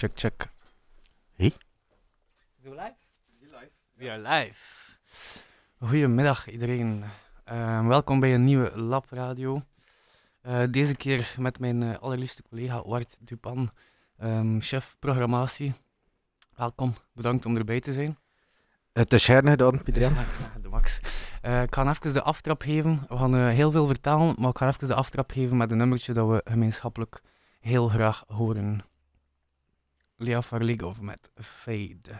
Check, check. Hey. Zo live? We are live. Goedemiddag iedereen. Ehm, welkom bij een nieuwe Lab Radio. Eh, deze keer met mijn eh, allerliefste collega Wart Dupan, ehm, chef programmatie. Welkom, bedankt om erbij te zijn. Het is scherm gedaan, Pieter. Ja, de max. Eh, ik ga even de aftrap geven. We gaan eh, heel veel vertalen, maar ik ga even de aftrap geven met een nummertje dat we gemeenschappelijk heel graag horen. Liafar ligger med fade.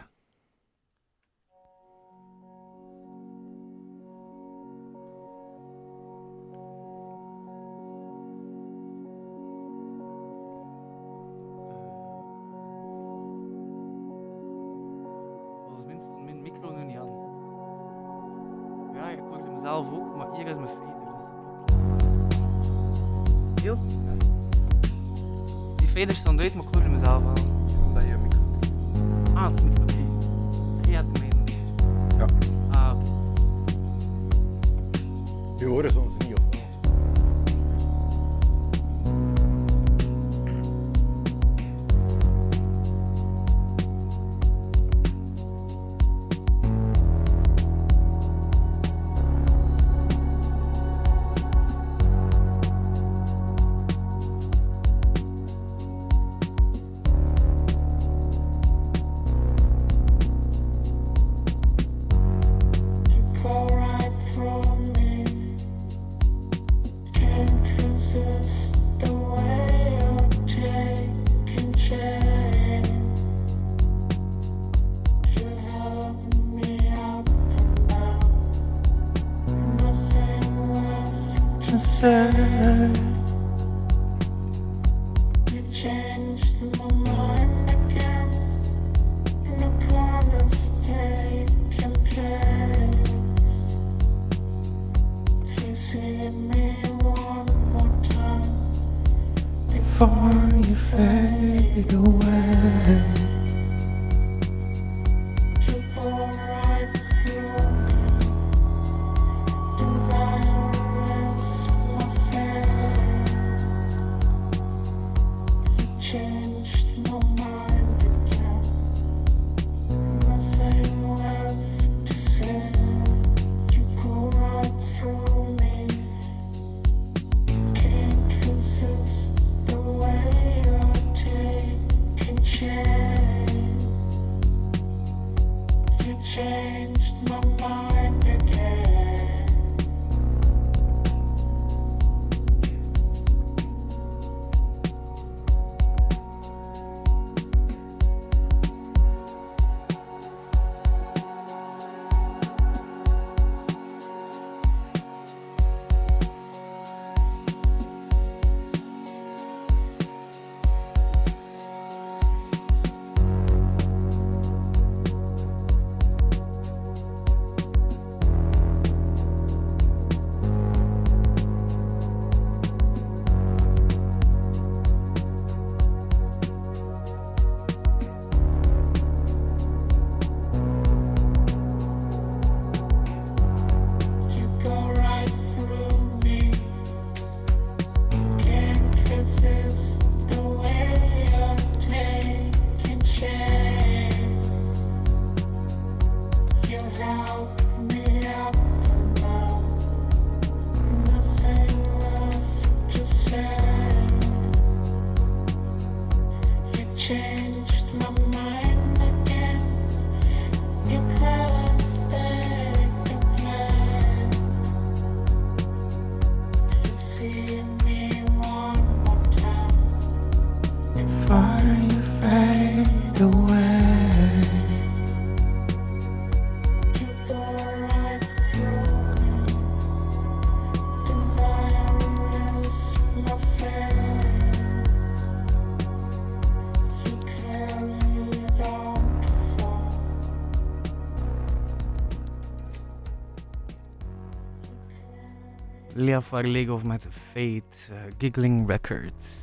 Lea Farligov met Fade, eh, Giggling Records.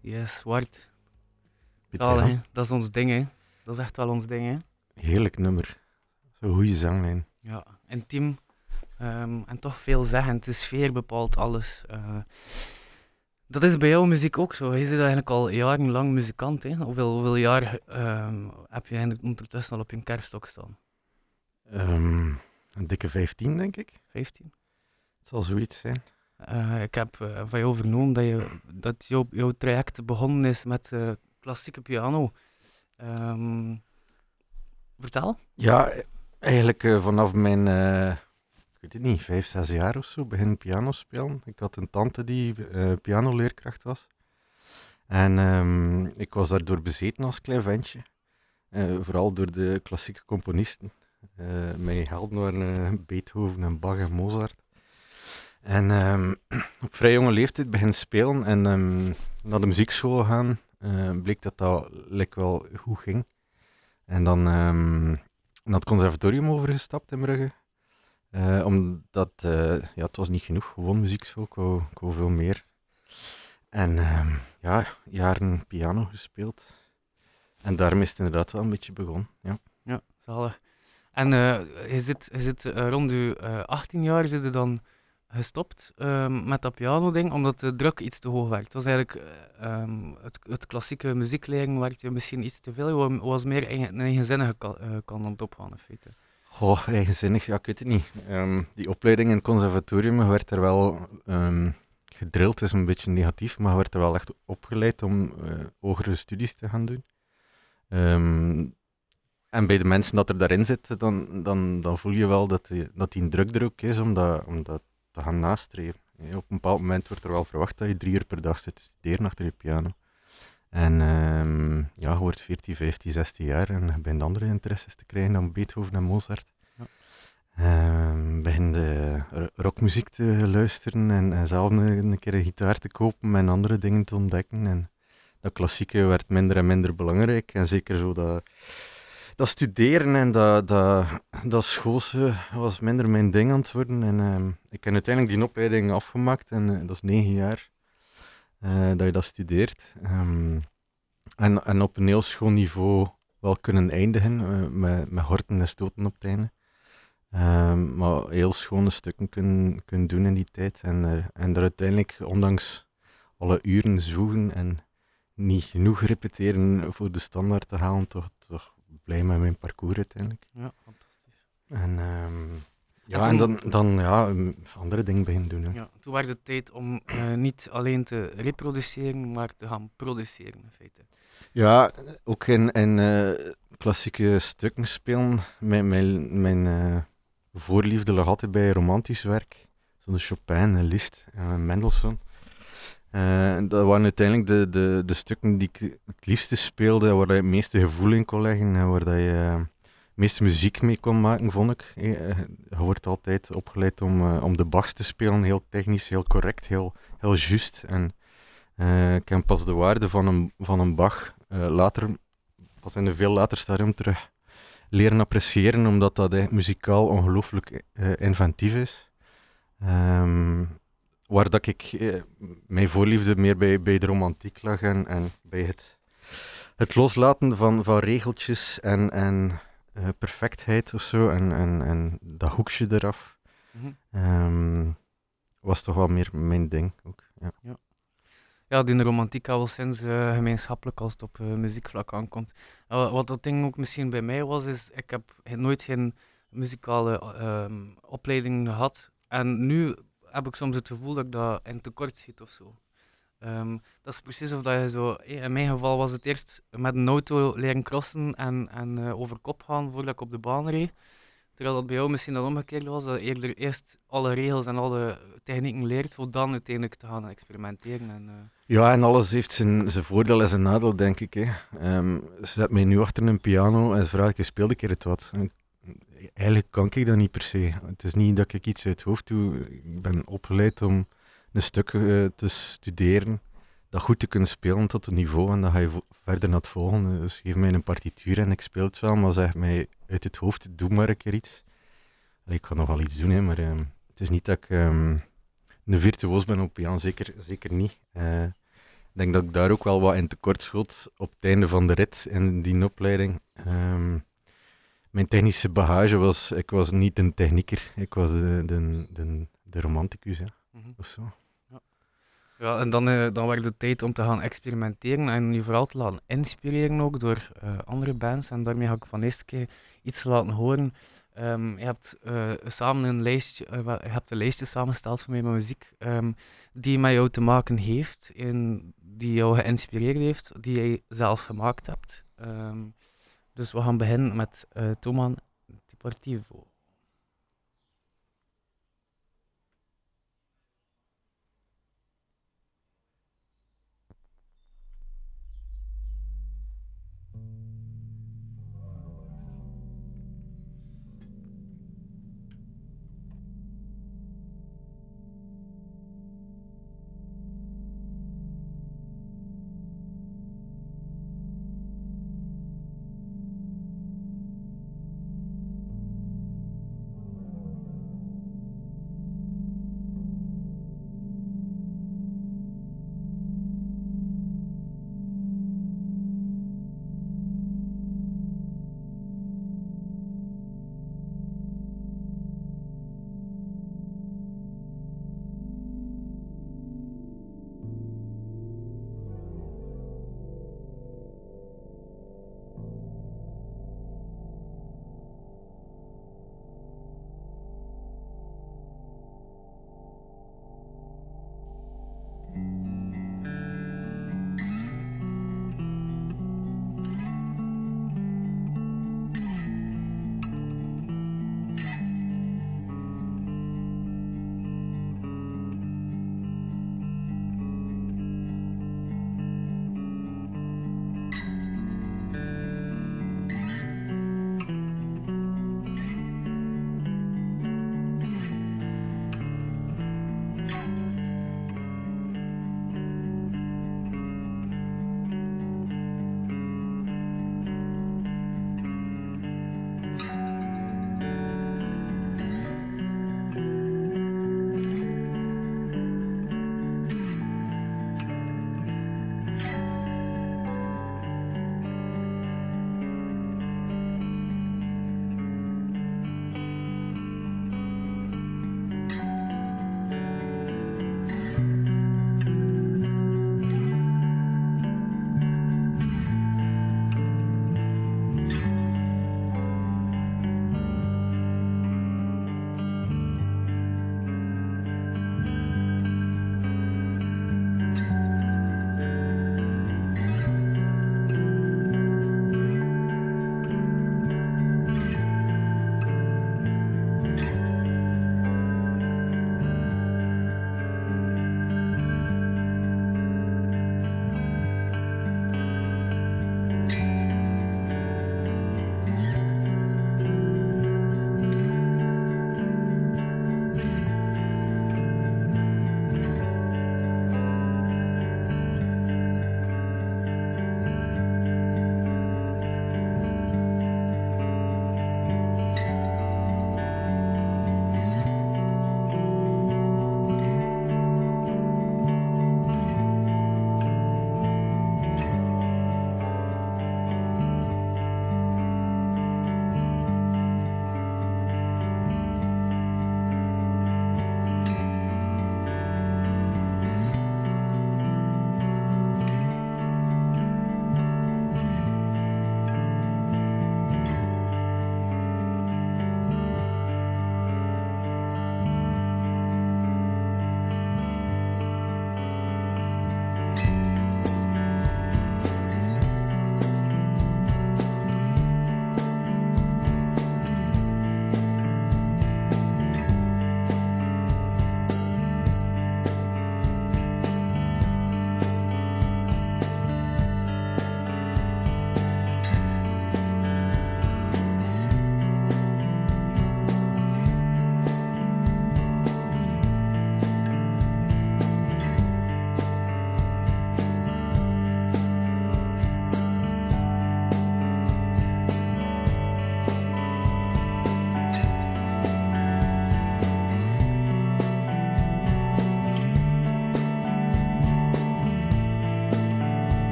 Yes, Wart. Pieter Taal, Jan. hè. Dat is ons ding, hè. Dat is echt wel ons ding, hè. Heerlijk nummer. Zo'n goede zanglijn. Ja, intiem. ehm, en toch veelzeggend. De sfeer bepaalt alles. Eh, Dat is bij jouw muziek ook zo. Je zit eigenlijk al jarenlang muzikant. Hè? Hoeveel, hoeveel jaar ehm, heb je eigenlijk ondertussen al op je kerststok staan? Ehm, een dikke 15, denk ik. 15? Het zal zoiets zijn. Eh, ik heb eh, van jou vernomen dat, je, dat jouw, jouw traject begonnen is met eh, klassieke piano. Ehm, vertel. Ja, eigenlijk vanaf mijn, ik weet het niet, vijf, zes jaar of zo, begin piano spelen. Ik had een tante die pianoleerkracht was. En ehm, ik was daardoor bezeten als klein ventje. Vooral door de klassieke componisten. Eh, mijn helden waren eh, Beethoven en Bach en Mozart. En ehm, op vrij jonge leeftijd begin spelen en ehm, naar de muziekschool gaan, eh, bleek dat dat like, wel goed ging. En dan ehm, naar het conservatorium overgestapt in Brugge. Omdat, ja, het was niet genoeg, gewoon muziekschool, ik wou, ik wou veel meer. En ja, jaren piano gespeeld. En daarmee is het inderdaad wel een beetje begonnen, ja. Ja, zalig. En eh, je zit, je zit eh, rond je eh, 18 jaar zit dan gestopt ehm, met dat piano-ding, omdat de druk iets te hoog werd. Het was eigenlijk eh, ehm, het, het klassieke muziekleren werkte misschien iets te veel. Je wa- was meer eigen, een eigenzinnige ka- eh, kant aan opgaan, in feite. Goh, eigenzinnig, ja, ik weet het niet. Ehm, die opleiding in het conservatorium, werd er wel gedrild, is een beetje negatief, maar werd er wel echt opgeleid om eh, hogere studies te gaan doen. En bij de mensen dat er daarin zitten, dan, dan, dan voel je wel dat die, dat die een druk er ook is om dat, om dat te gaan nastreven. Ja, op een bepaald moment wordt er wel verwacht dat je drie uur per dag zit te studeren achter je piano. En ehm, ja, je wordt 14, 15, 16 jaar en je begint andere interesses te krijgen dan Beethoven en Mozart. Ja. Ehm begin de ro- rockmuziek te luisteren en, en zelf een, een keer een gitaar te kopen en andere dingen te ontdekken. En dat klassieke werd minder en minder belangrijk. En zeker zo dat, dat studeren en dat, dat, dat schoolse was minder mijn ding aan het worden. En ehm, ik heb uiteindelijk die opleiding afgemaakt en eh, dat is negen jaar eh, dat je dat studeert. Ehm, en, en op een heel schoon niveau wel kunnen eindigen, eh, met, met horten en stoten op het einde. Ehm, maar heel schone stukken kunnen, kunnen doen in die tijd. En, en er uiteindelijk, ondanks alle uren zoeken en niet genoeg repeteren voor de standaard te halen, toch, toch blij met mijn parcours uiteindelijk. Ja, fantastisch. En, ehm, ja, toen- en dan, dan ja, um, andere dingen beginnen doen. hè. Ja, toen werd het tijd om eh, niet alleen te reproduceren, maar te gaan produceren, in feite. Ja, ook in, in eh, klassieke stukken spelen. Mijn, mijn, mijn eh, voorliefde lag altijd bij romantisch werk. Zoals Chopin en Liszt en Mendelssohn. Eh, dat waren uiteindelijk de, de, de stukken die ik het liefste speelde, waar je het meeste gevoel in kon leggen en waar je het meeste muziek mee kon maken, vond ik. Eh, Je wordt altijd opgeleid om, om de Bachs te spelen, heel technisch, heel correct, heel, heel juist. En ik heb pas de waarde van een, van een Bach later, pas in een veel later stadium terug leren appreciëren, omdat dat muzikaal ongelooflijk inventief is. Ehm, waar dat ik eh, mijn voorliefde meer bij, bij de romantiek lag en, en bij het, het loslaten van, van regeltjes en, en eh, perfectheid of zo, en, en, en dat hoekje eraf, Mhm. ehm, was toch wel meer mijn ding ook. Ja. Ja, die romantiek al sinds eh, gemeenschappelijk als het op eh, muziekvlak aankomt. Wat dat ding ook misschien bij mij was, is ik heb he- nooit geen muzikale ehm, opleiding gehad. En nu heb ik soms het gevoel dat ik dat in tekort schiet of zo. Ehm, dat is precies of dat je zo... eh, In mijn geval was het eerst met een auto leren crossen en, en eh, over kop gaan voordat ik op de baan reed. Terwijl dat bij jou misschien dan omgekeerd was, dat je eerder eerst alle regels en alle technieken leert, voor dan uiteindelijk te gaan experimenteren. En, eh, Ja, en alles heeft zijn, zijn voordeel en zijn nadeel, denk ik. Hè. Ehm, zet mij nu achter een piano en vraag ik, speel een keer het wat? Eigenlijk kan ik dat niet per se. Het is niet dat ik iets uit het hoofd doe. Ik ben opgeleid om een stuk eh, te studeren, dat goed te kunnen spelen tot een niveau en dan ga je verder naar het volgende. Dus geef mij een partituur en ik speel het wel, maar zeg mij uit het hoofd, doe maar een keer iets. Ik kan nog wel iets doen, hè, maar ehm, het is niet dat ik ehm, een virtuoos ben op piano, zeker, zeker niet. Eh, ik denk dat ik daar ook wel wat in tekort schoot op het einde van de rit in die opleiding. Ehm, mijn technische bagage was, ik was niet een technieker, ik was de, de, de, de romanticus, ja, mhm. of zo. Ja, en dan, eh, dan werd het tijd om te gaan experimenteren en je vooral te laten inspireren ook door eh, andere bands. En daarmee ga ik van eerste keer iets laten horen. Ehm, je hebt eh, samen een lijstje, je hebt een lijstje samengesteld voor mij met muziek ehm, die met jou te maken heeft, en die jou geïnspireerd heeft, die jij zelf gemaakt hebt. Ehm, dus we gaan beginnen met eh Toman Deportivo.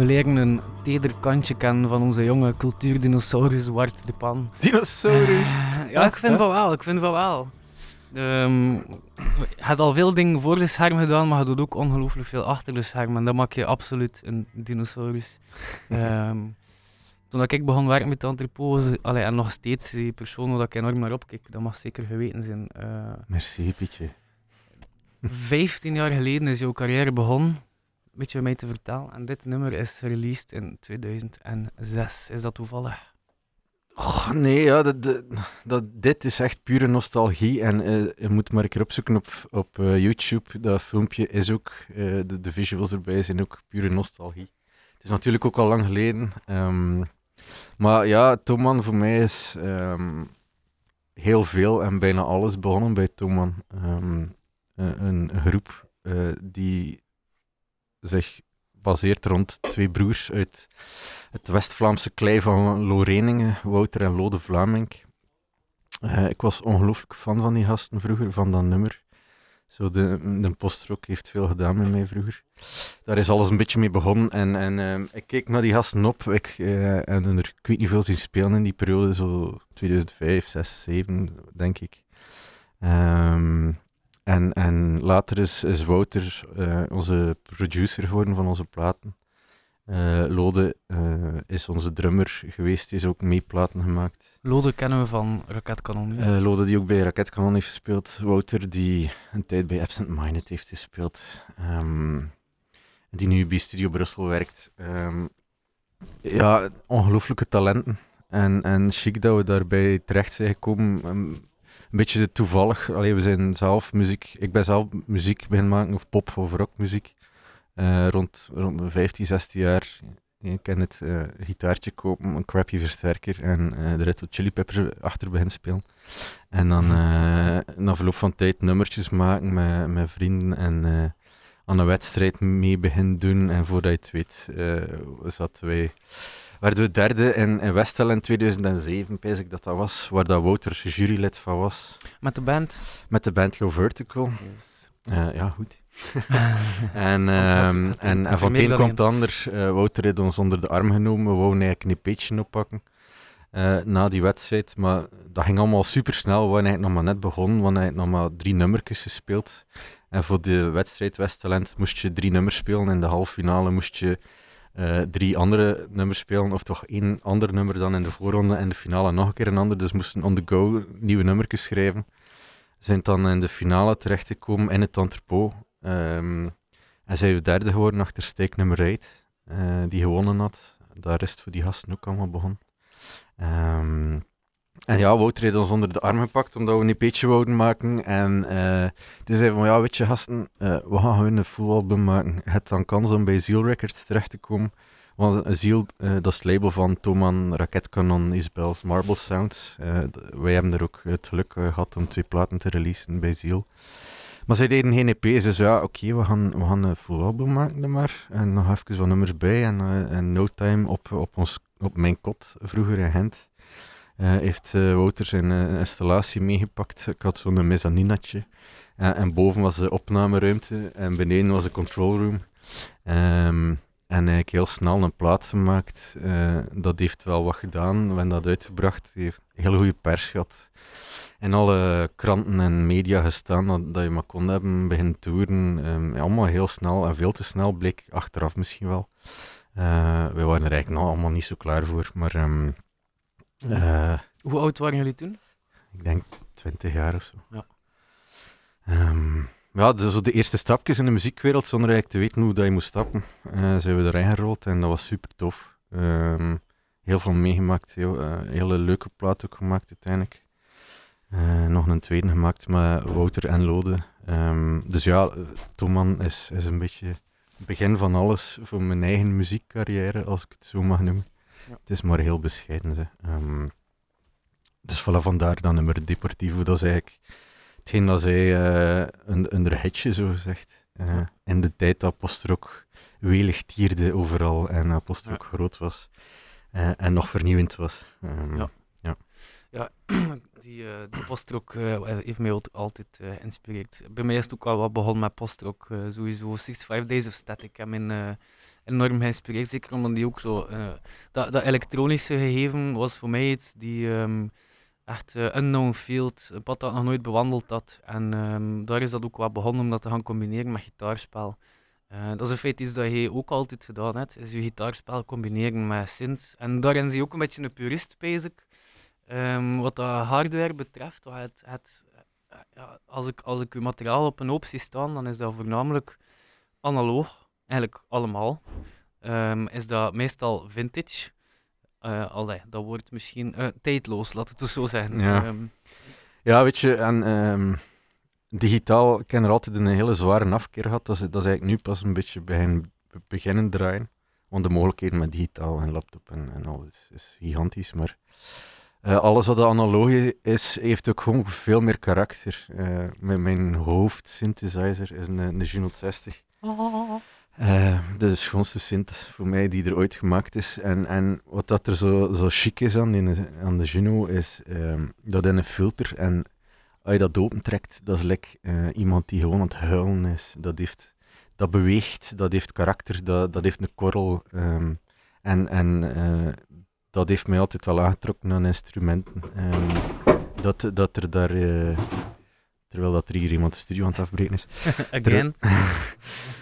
We leren een teder kantje kennen van onze jonge cultuurdinosaurus Wart de Pan. Dinosaurus. ja, ik vind van wel, ik vind van wel. Ehm, je hebt al veel dingen voor de scherm gedaan, maar je doet ook ongelooflijk veel achter de scherm. En dat maakt je absoluut een dinosaurus. Ehm, toen ik begon werken met Anthropose, allee, en nog steeds die persoon waar ik enorm naar opkijk, dat mag zeker geweten zijn. Eh, Merci, Pietje. 15 jaar geleden is jouw carrière begonnen. Weet je wat mij te vertellen? En dit nummer is released in 2006. Is dat toevallig? Oh, nee, ja, dat, dat, dit is echt pure nostalgie. En eh, je moet maar een keer opzoeken op, op eh, YouTube. Dat filmpje is ook, eh, de, de visuals erbij zijn ook pure nostalgie. Het is natuurlijk ook al lang geleden. ehm, maar ja, Toman voor mij is ehm, heel veel en bijna alles begonnen bij Toman. Ehm, een, een groep die zich baseert rond twee broers uit het West-Vlaamse klei van Loreningen, Wouter en Lode Vlaming. Eh, ik was ongelooflijk fan van die gasten vroeger, van dat nummer. Zo de, de postrock heeft veel gedaan met mij vroeger. Daar is alles een beetje mee begonnen. En, en ehm, ik keek naar die gasten op. Ik, eh, en er, ik weet niet veel zien spelen in die periode, zo 2005, 6, 7, denk ik. Ehm, en, en later is, is Wouter eh, onze producer geworden van onze platen. Eh, Lode eh, is onze drummer geweest, die is ook mee platen gemaakt. Lode kennen we van Raketkanon. Eh, Lode die ook bij Raketkanon heeft gespeeld. Wouter die een tijd bij Absent Minded heeft gespeeld. Ehm, die nu bij Studio Brussel werkt. Ehm, ja, ongelooflijke talenten. En, en chic dat we daarbij terecht zijn gekomen. Ehm, een beetje toevallig. Allee, we zijn zelf muziek... Ik ben zelf muziek beginnen maken, of pop- of rockmuziek. eh, rond, rond mijn 15, 16 jaar. Ik ken het eh, gitaartje kopen, een crappy versterker en eh, de Red Hot Chili Peppers achter beginnen spelen. En dan na verloop van tijd nummertjes maken met, met vrienden en aan een wedstrijd mee beginnen doen. En voordat je het weet, zaten wij, werden we derde in, in Westel in 2007, pijs ik dat dat was, waar dat Wouter jurylid van was. Met de band. Met de band Low Vertical. Eh, ja, goed. En, ehm, en, en van het een dan komt het ander. eh, Wouter heeft ons onder de arm genomen. We wouden eigenlijk een peetje oppakken eh, na die wedstrijd. Maar dat ging allemaal super snel. We waren eigenlijk nog maar net begonnen. We hadden nog maar drie nummertjes gespeeld. En voor de wedstrijd West-Talent moest je drie nummers spelen. In de halve finale moest je eh, drie andere nummers spelen. Of toch één ander nummer dan in de voorronde. En de finale nog een keer een ander. Dus moesten on the go nieuwe nummertjes schrijven. Zijn dan in de finale terechtgekomen in het entrepot. Ehm, en zijn we derde geworden achter steek nummer 8, die gewonnen had. Daar is het voor die gasten ook allemaal begonnen. Ehm, en ja, Wouter heeft ons onder de arm gepakt omdat we een beetje wouden maken. En eh, die zei van, ja, weet je gasten, eh, we gaan gewoon een full album maken. Je hebt dan kans om bij Ziel Records terecht te komen. Want Ziel, eh, dat is het label van Toman, Raketkanon, Isbels, Marble Sounds. Wij hebben er ook het geluk eh, gehad om twee platen te releasen bij Ziel. Maar zij deden geen EP's, dus ja, oké, we, gaan, we gaan een full album maken dan maar. En nog even wat nummers bij. En, en No Time op, op, ons, op mijn kot, vroeger in Gent, heeft eh, Wouter zijn eh, installatie meegepakt. Ik had zo'n mezzaninatje. Eh, en boven was de opnameruimte en beneden was de control room. Ehm, en eigenlijk heel snel een plaat gemaakt. Eh, dat heeft wel wat gedaan. We hebben dat uitgebracht. Heeft hele goede pers gehad in alle kranten en media gestaan dat, je maar kon hebben, beginnen toeren. Ehm, ja, allemaal heel snel en veel te snel, bleek achteraf misschien wel. Eh wij waren er eigenlijk nog allemaal niet zo klaar voor, maar ehm, eh, Hoe oud waren jullie toen? ik denk 20 jaar of zo. Ja. Ehm, ja, dus zo de eerste stapjes in de muziekwereld, zonder eigenlijk te weten hoe dat je moest stappen, eh, zijn we erin gerold en dat was super tof. Ehm, heel veel meegemaakt, heel, eh, hele leuke plaat ook gemaakt uiteindelijk. Eh, nog een tweede gemaakt met Wouter en Lode. Ehm, dus ja, Toman is, is een beetje het begin van alles voor mijn eigen muziekcarrière, als ik het zo mag noemen. Ja. Het is maar heel bescheiden. Ze. Ehm, dus voilà, vandaar dan nummer Deportivo. Dat is eigenlijk hetgeen dat zij eh, een, hitje, zo gezegd. Eh, in de tijd dat Postrock welig tierde overal en uh, Postrock groot was. eh, en nog vernieuwend was. Ehm, Ja. Ja. Ja, die, eh die postrock heeft mij altijd eh, geïnspireerd. Bij mij is het ook al wat begonnen met postrock. sowieso 65 Days of Static heb me eh, enorm geïnspireerd. Zeker omdat die ook zo... eh, dat, dat elektronische gegeven was voor mij iets die... ehm, echt eh, unknown field, een pad dat nog nooit bewandeld had. En ehm, daar is dat ook wat begonnen om dat te gaan combineren met gitaarspel. Eh, dat is in feite iets dat je ook altijd gedaan hebt, is je gitaarspel combineren met synths. En daarin zie je ook een beetje een purist, bezig. wat dat hardware betreft, het, het, ja, als, ik, als ik uw materiaal op een hoop zie staan, dan is dat voornamelijk analoog, eigenlijk allemaal. Ehm, is dat meestal vintage. Eh allee, dat wordt misschien eh, tijdloos, laat het dus zo zijn. Ja. Ehm, Ja, weet je, en ehm, digitaal, ik heb er altijd een hele zware afkeer gehad. Dat is, dat is eigenlijk nu pas een beetje begin, be- beginnen draaien. Want de mogelijkheden met digitaal en laptop en, en al is, is gigantisch. Maar eh, alles wat analoog is, heeft ook gewoon veel meer karakter. Eh, mijn, mijn hoofdsynthesizer is een, een Juno 60. Eh, dat is de schoonste synth voor mij die er ooit gemaakt is. En, en wat dat er zo, zo chic is aan, die, aan de Juno, is ehm, dat in een filter. En als je dat opentrekt, dat is like, eh, iemand die gewoon aan het huilen is. Dat, heeft, dat beweegt, dat heeft karakter, dat, dat heeft een korrel. ehm, en en eh, dat heeft mij altijd wel aangetrokken aan instrumenten. Ehm, dat, dat er daar... eh, terwijl dat er hier iemand de studio aan het afbreken is. Again.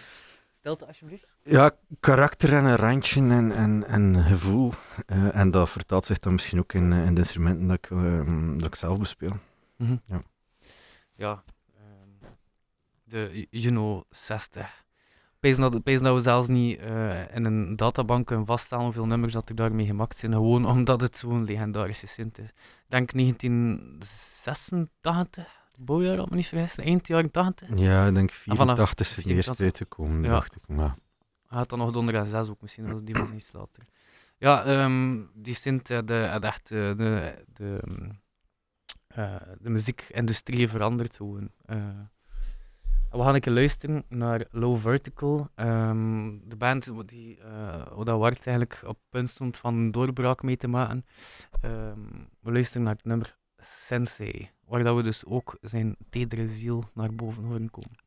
Stilte alsjeblieft. Ja, karakter en een randje en, en, en gevoel. Eh, en dat vertaalt zich dan misschien ook in, eh, in de instrumenten dat ik, ehm, dat ik zelf bespeel. Mhm. Ja. Ja, ehm, de Juno 60. Pees dat, pees dat we zelfs niet eh, in een databank kunnen vaststellen hoeveel nummers dat er daarmee gemaakt zijn. Gewoon omdat het zo'n legendarische synth is. Ik denk 1986, bouwjaar, had me niet vergist, eind jaren 80. Ja, ik denk Ah, vanaf 84 is het eerst 84. uitgekomen, Ja. dacht ik. Maar Hij had dan nog Donder en 6 ook misschien, dat die was iets later. Ja, ehm, die had, eh, had echt eh, de, de, ehm, eh, de muziekindustrie veranderd gewoon. We gaan een keer luisteren naar Low Vertical. ehm, de band die, wat dat Wart eigenlijk op het punt stond van een doorbraak mee te maken. Ehm, we luisteren naar het nummer Sensei, waar dat we dus ook zijn tedere ziel naar boven horen komen.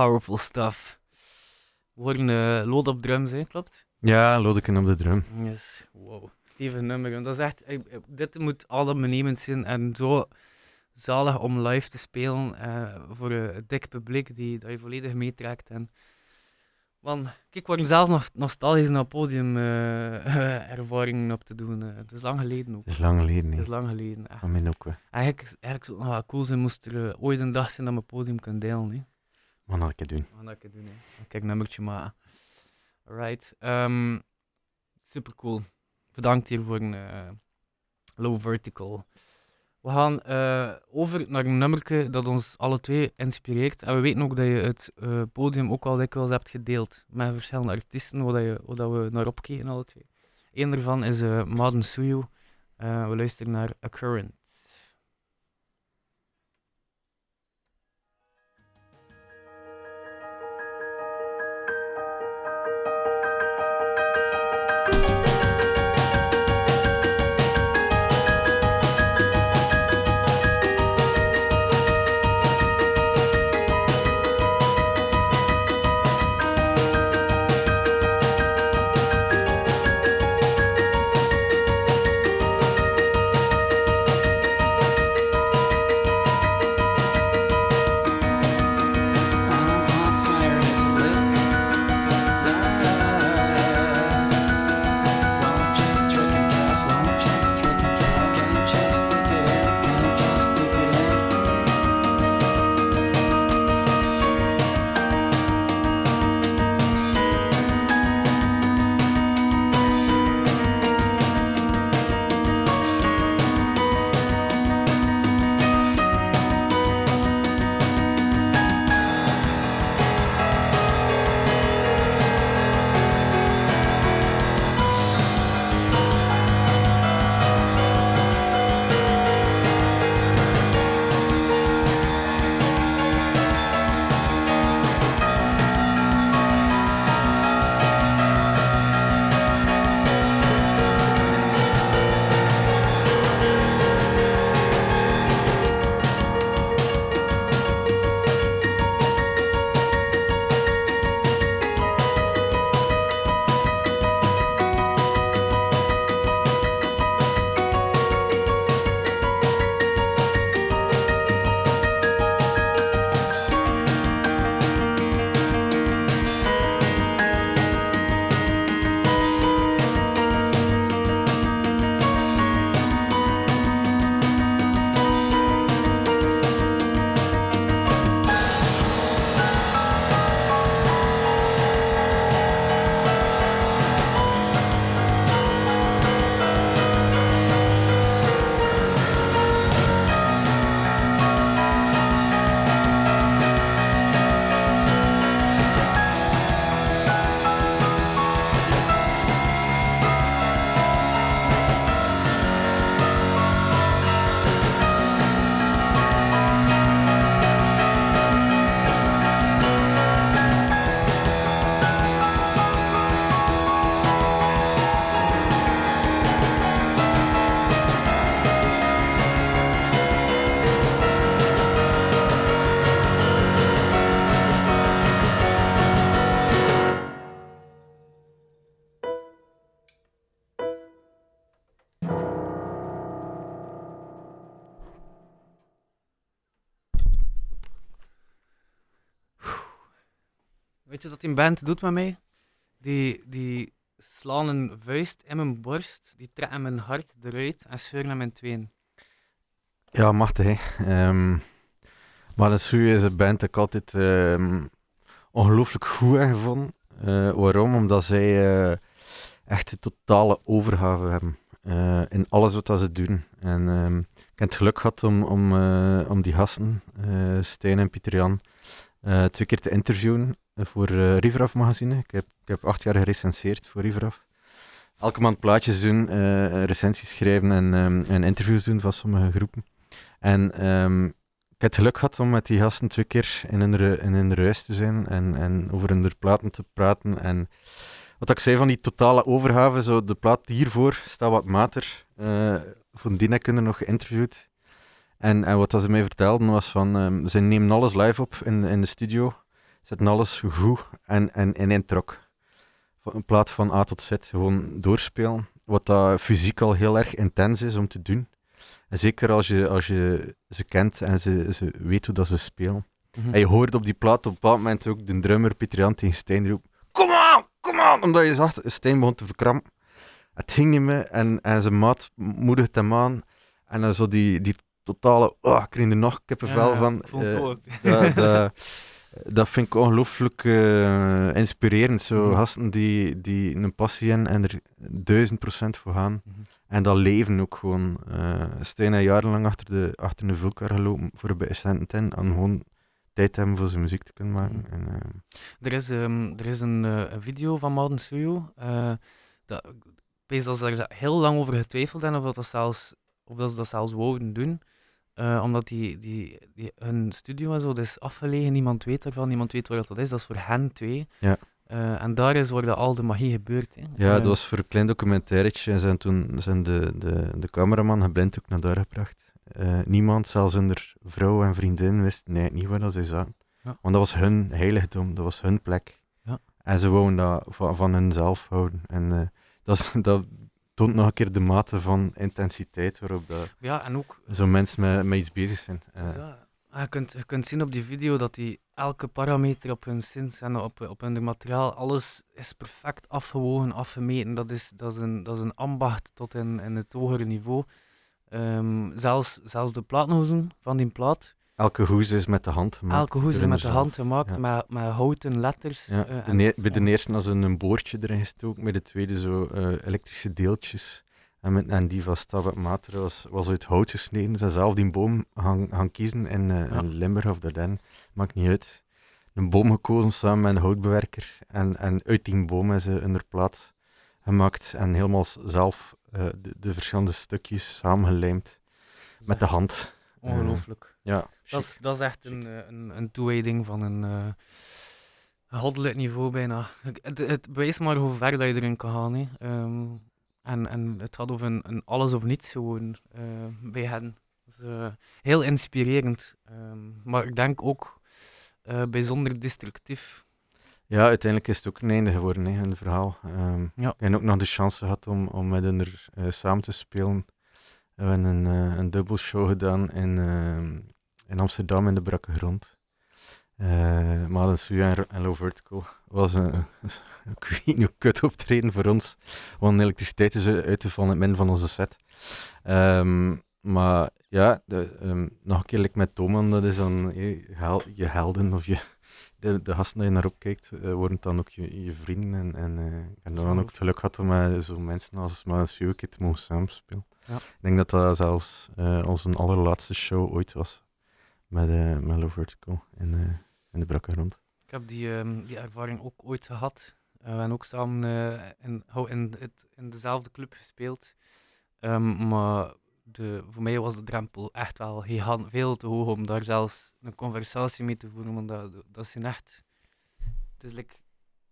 Powerful stuff. We horen eh lood op drums, hè, klopt? Ja, Lodeken op de drum. Yes, wow. Steven nummer. want Dat is echt, ik- ik- dit moet adembenemend zijn en zo zalig om live te spelen eh, voor een dik publiek die, dat je volledig meetrekt. En, man, kijk, ik word zelf nog nostalgisch naar podium eh, ervaringen op te doen. eh. het is lang geleden ook. Dat is lang geleden, Het is lang geleden. Echt. Van ook, hè. Eigenlijk, eigenlijk zou het nog wel cool zijn moest er eh, ooit een dag zijn dat mijn podium kan delen. Hè. Had ik het doen? We dat keer doen. Hè. Kijk, nummertje maken. Alright. ehm super cool. Bedankt hier voor een eh, low vertical. We gaan eh, over naar een nummerke dat ons alle twee inspireert. En we weten ook dat je het eh, podium ook al dikwijls hebt gedeeld met verschillende artiesten, waar, dat je, waar dat we naar opkeken alle twee. Eén daarvan is eh Maden Suyu. We luisteren naar A Current. Die band doet met mij? Die, die slaan een vuist in mijn borst, die trekken mijn hart eruit en scheuren hem in tweeën. Ja, machtig. Ehm maar de Sui is een band dat ik altijd ehm, ongelooflijk goed heb gevonden. Eh, waarom? Omdat zij eh, echt een totale overgave hebben eh, in alles wat ze doen. En ehm, ik heb het geluk gehad om, om, om die gasten, Stijn en Pieter Jan, twee keer te interviewen voor eh Riveraf magazine. Ik heb, ik heb acht jaar gerecenseerd voor Riveraf. Elke maand plaatjes doen, eh, recensies schrijven en, ehm, en interviews doen van sommige groepen. En ehm, ik heb het geluk gehad om met die gasten twee keer in hun, in hun huis te zijn en, en over hun platen te praten. En wat ik zei van die totale overgave, zo de plaat hiervoor staat wat mater. Eh van die er nog geïnterviewd. En, en wat ze mij vertelden was van, ehm, ze nemen alles live op in, in de studio. Zetten alles goed en, en in één trok. In plaats van A tot Z gewoon doorspelen. Wat dat fysiek al heel erg intens is om te doen. En zeker als je, als je ze kent en ze, ze weet hoe dat ze spelen. Mhm. En je hoort op die plaat op een bepaald moment ook de drummer Pieter Jan tegen Stijn roepen Kom aan, kom aan! Omdat je zag, Stijn begon te verkrampen. Het ging niet meer en, en zijn maat moedigt hem aan. En dan zo die, die totale, oh, ik kreeg er nog kippenvel Ja, van. ik vond het Eh, ook. Dat, vind ik ongelooflijk eh, inspirerend. Zo Mhm. gasten die, die een passie hebben en er duizend procent voor gaan. Mhm. En dat leven ook gewoon. eh Stijn heeft jarenlang achter de, achter de vulkar gelopen voor bij Ascendant. En gewoon tijd hebben voor zijn muziek te kunnen maken. Mhm. En, eh, Er is, ehm, er is een, een video van Mauden Suyo. eh dat, ik weet dat ze daar heel lang over getwijfeld hebben of, dat dat zelfs, of dat ze dat zelfs wouden doen. Eh, omdat die, die, die, hun studio en zo, dat is afgelegen, niemand weet ervan, niemand weet waar dat is. Dat is voor hen twee. Ja. Eh, en daar is waar dat al de magie gebeurt. Hè. ja, dat Eh, was voor een klein documentairetje. En zijn toen zijn de, de, de cameraman geblind ook naar daar gebracht. Niemand, zelfs hun vrouw en vriendin, wist nee, niet waar dat ze zaten. Ja. Want dat was hun heiligdom, dat was hun plek. Ja. En ze wouden dat van, van hunzelf houden. En dat, is, dat toont nog een keer de mate van intensiteit waarop dat Ja, en ook zo'n mensen met, met iets bezig zijn. Eh, Dus ja, ah, je, kunt, je kunt zien op die video dat die elke parameter op hun synths en op, op hun materiaal, alles is perfect afgewogen, afgemeten. Dat is, dat is, een, dat is een ambacht tot in, in het hogere niveau. Ehm, zelfs, zelfs de plaatnozen van die plaat, elke hoes is met de hand gemaakt. elke hoes is met de hand gemaakt, Ja. met, met houten letters. Ja, eh, de, bij de eerste ze een boordje erin gestoken, bij de tweede zo eh, elektrische deeltjes. En, met, en die van Stabat Mater was, was uit hout gesneden. Ze zelf die boom gaan, gaan kiezen in, eh, Ja. in Limburg of maakt niet uit. Een boom gekozen samen met een houtbewerker. En, en uit die boom hebben ze een plaat gemaakt en helemaal zelf de, de verschillende stukjes samengelijmd met de hand. Ongelooflijk. Ja, Dat chic. is, dat is echt een, eh, een, een toewijding van een, een goddelijk niveau bijna. Het, het bewijst maar hoe ver dat je erin kan gaan. Hè. Ehm, en, en het gaat over een, een alles of niets gewoon eh, bij hen. Heel inspirerend. Ehm, maar ik denk ook bijzonder destructief. Ja, uiteindelijk is het ook een einde geworden, hè, een verhaal. Ehm Ja. Heb ook nog de chance gehad om, om met hen er samen te spelen. We hebben een, eh een dubbelshow gedaan in, ehm, in Amsterdam in de Brakke Grond. Uh, Malen Suya en, en Low Vertical was een, ik weet kut optreden voor ons. Want elektriciteit is uit te vallen in het midden van onze set. Ehm, maar ja, de, ehm, nog een keer met Toman, dat is dan eh, je helden of je, de, de gasten die je naar opkijkt, eh, worden dan ook je, je vrienden. En, en eh, ik heb dan ook het geluk gehad om met zo'n mensen als Maas Joke te mogen samenspelen. Ja. Ik denk dat dat zelfs eh, onze allerlaatste show ooit was. Met uh, Mellow Vertical in, eh, in de Brakke Rond. Ik heb die, ehm, die ervaring ook ooit gehad. Eh, we hebben ook samen eh, in, hou- in, het, in dezelfde club gespeeld. Ehm, maar de, voor mij was de drempel echt wel gigant, veel te hoog om daar zelfs een conversatie mee te voeren. Want dat, dat zijn echt. Het is like,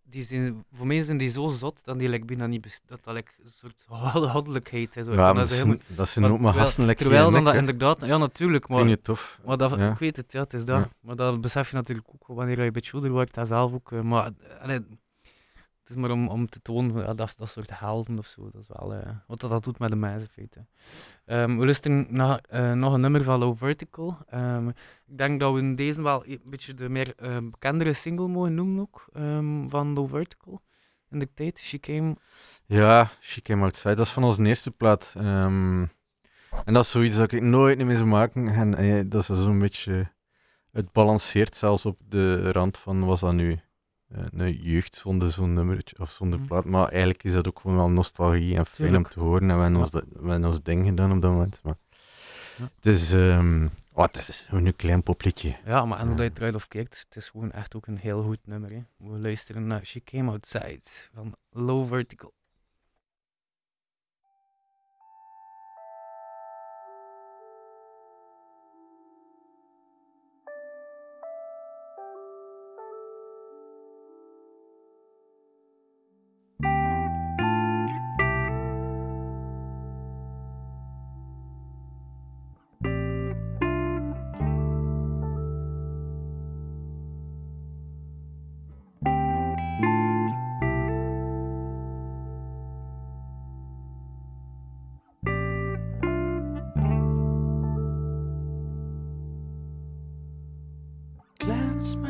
die zijn, voor mij zijn die zo zot dat die like, bijna niet best- dat dat like, een soort god- goddelijkheid is. hoor. Ja, dat dat is zijn, dat zijn ook maar gasten lekker Terwijl dan dat inderdaad, ja natuurlijk, maar Vind je tof? maar dat, Ja. ik weet het, ja, het is dat. Ja. Maar dat besef je natuurlijk ook wanneer je een beetje ouder wordt, en zelf ook. eh, maar eh, allee, het is maar om, om te tonen, ja, dat, dat soort helden of zo. Dat is wel eh, wat dat, dat doet met de mensen. Ehm, we luisteren naar eh, nog een nummer van Low Vertical. Ehm, ik denk dat we in deze wel een beetje de meer eh, bekendere single mogen noemen ook, ehm, van Low Vertical. In de tijd, She Came. Ja, She Came Outside, dat is van onze eerste plaat. En dat is zoiets dat ik nooit meer zou maken. En dat is zo'n beetje... Het balanceert zelfs op de rand van, was dat nu een jeugd zonder zo'n nummertje of zonder Mhm. plaat. Maar eigenlijk is dat ook gewoon wel nostalgie en fijn om te horen. En we hebben, ons, dat- we hebben ons ding gedaan op dat moment. Maar Ja. het is... ehm, oh, het is gewoon een klein popliedje. Ja, maar en hoe je het eruit of kijkt, het is gewoon echt ook een heel goed nummer. Hè. We luisteren naar She Came Outside van Low Vertical.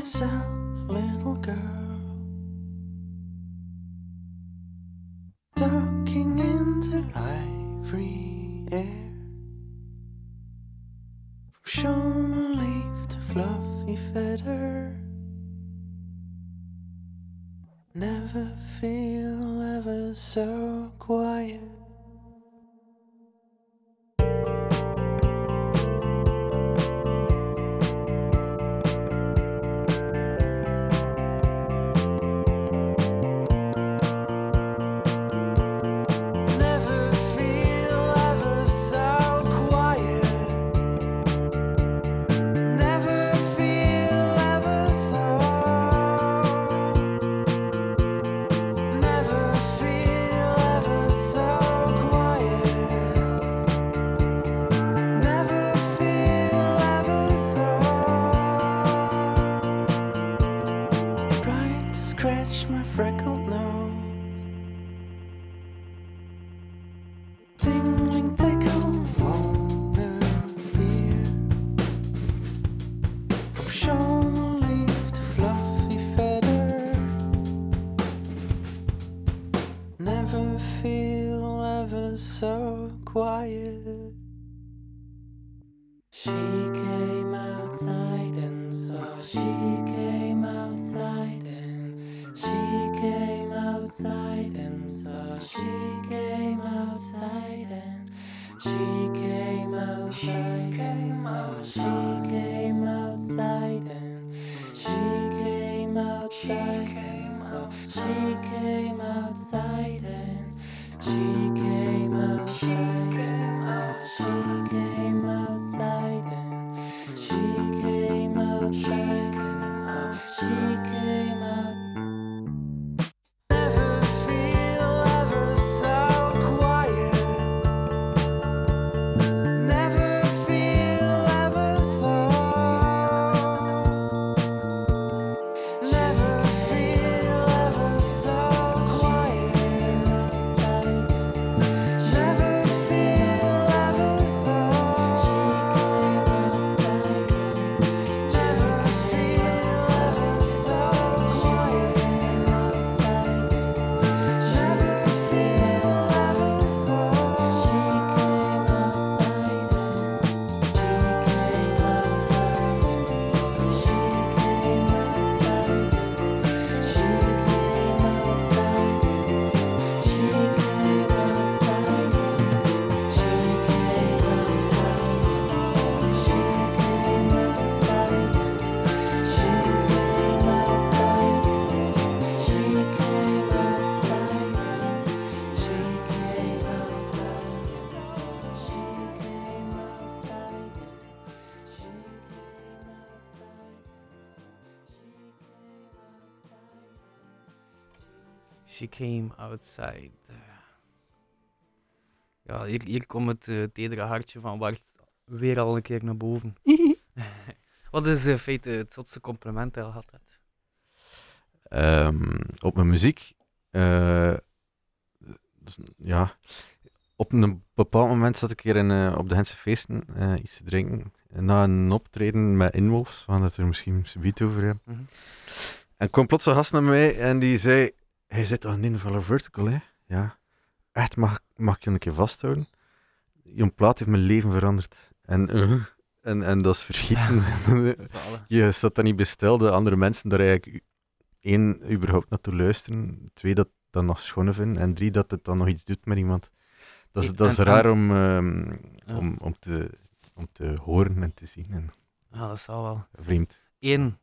Myself, little girl. Ducking into ivory air. From shone leaf to fluffy feather. Never feel ever so came outside. Ja, hier, hier komt het eh, tedere hartje van Bart weer al een keer naar boven. Wat is in feite het zotste compliment dat je hebt? Ehm, op mijn muziek. eh, dus, ja, op een bepaald moment zat ik hier in, eh, op de Hense feesten eh, iets te drinken. Na een optreden met Inwolfs, we gaan het er misschien zoiets over hebben. Mhm. En kwam plots een gast naar mij en die zei: Hij zit aan een van vertical, hè? Ja. Echt, mag, mag ik je een keer vasthouden? Je plaat heeft mijn leven veranderd. En, eh, en, en dat is verschieten. Je staat dan niet stil, de andere mensen daar eigenlijk één, überhaupt naartoe luisteren. Twee, dat dan nog schoon vinden. En drie, dat het dan nog iets doet met iemand. Dat is, dat is raar om, ehm, Ja. om, om, te, om te horen en te zien. En Ja, dat zal wel. vreemd. Eén,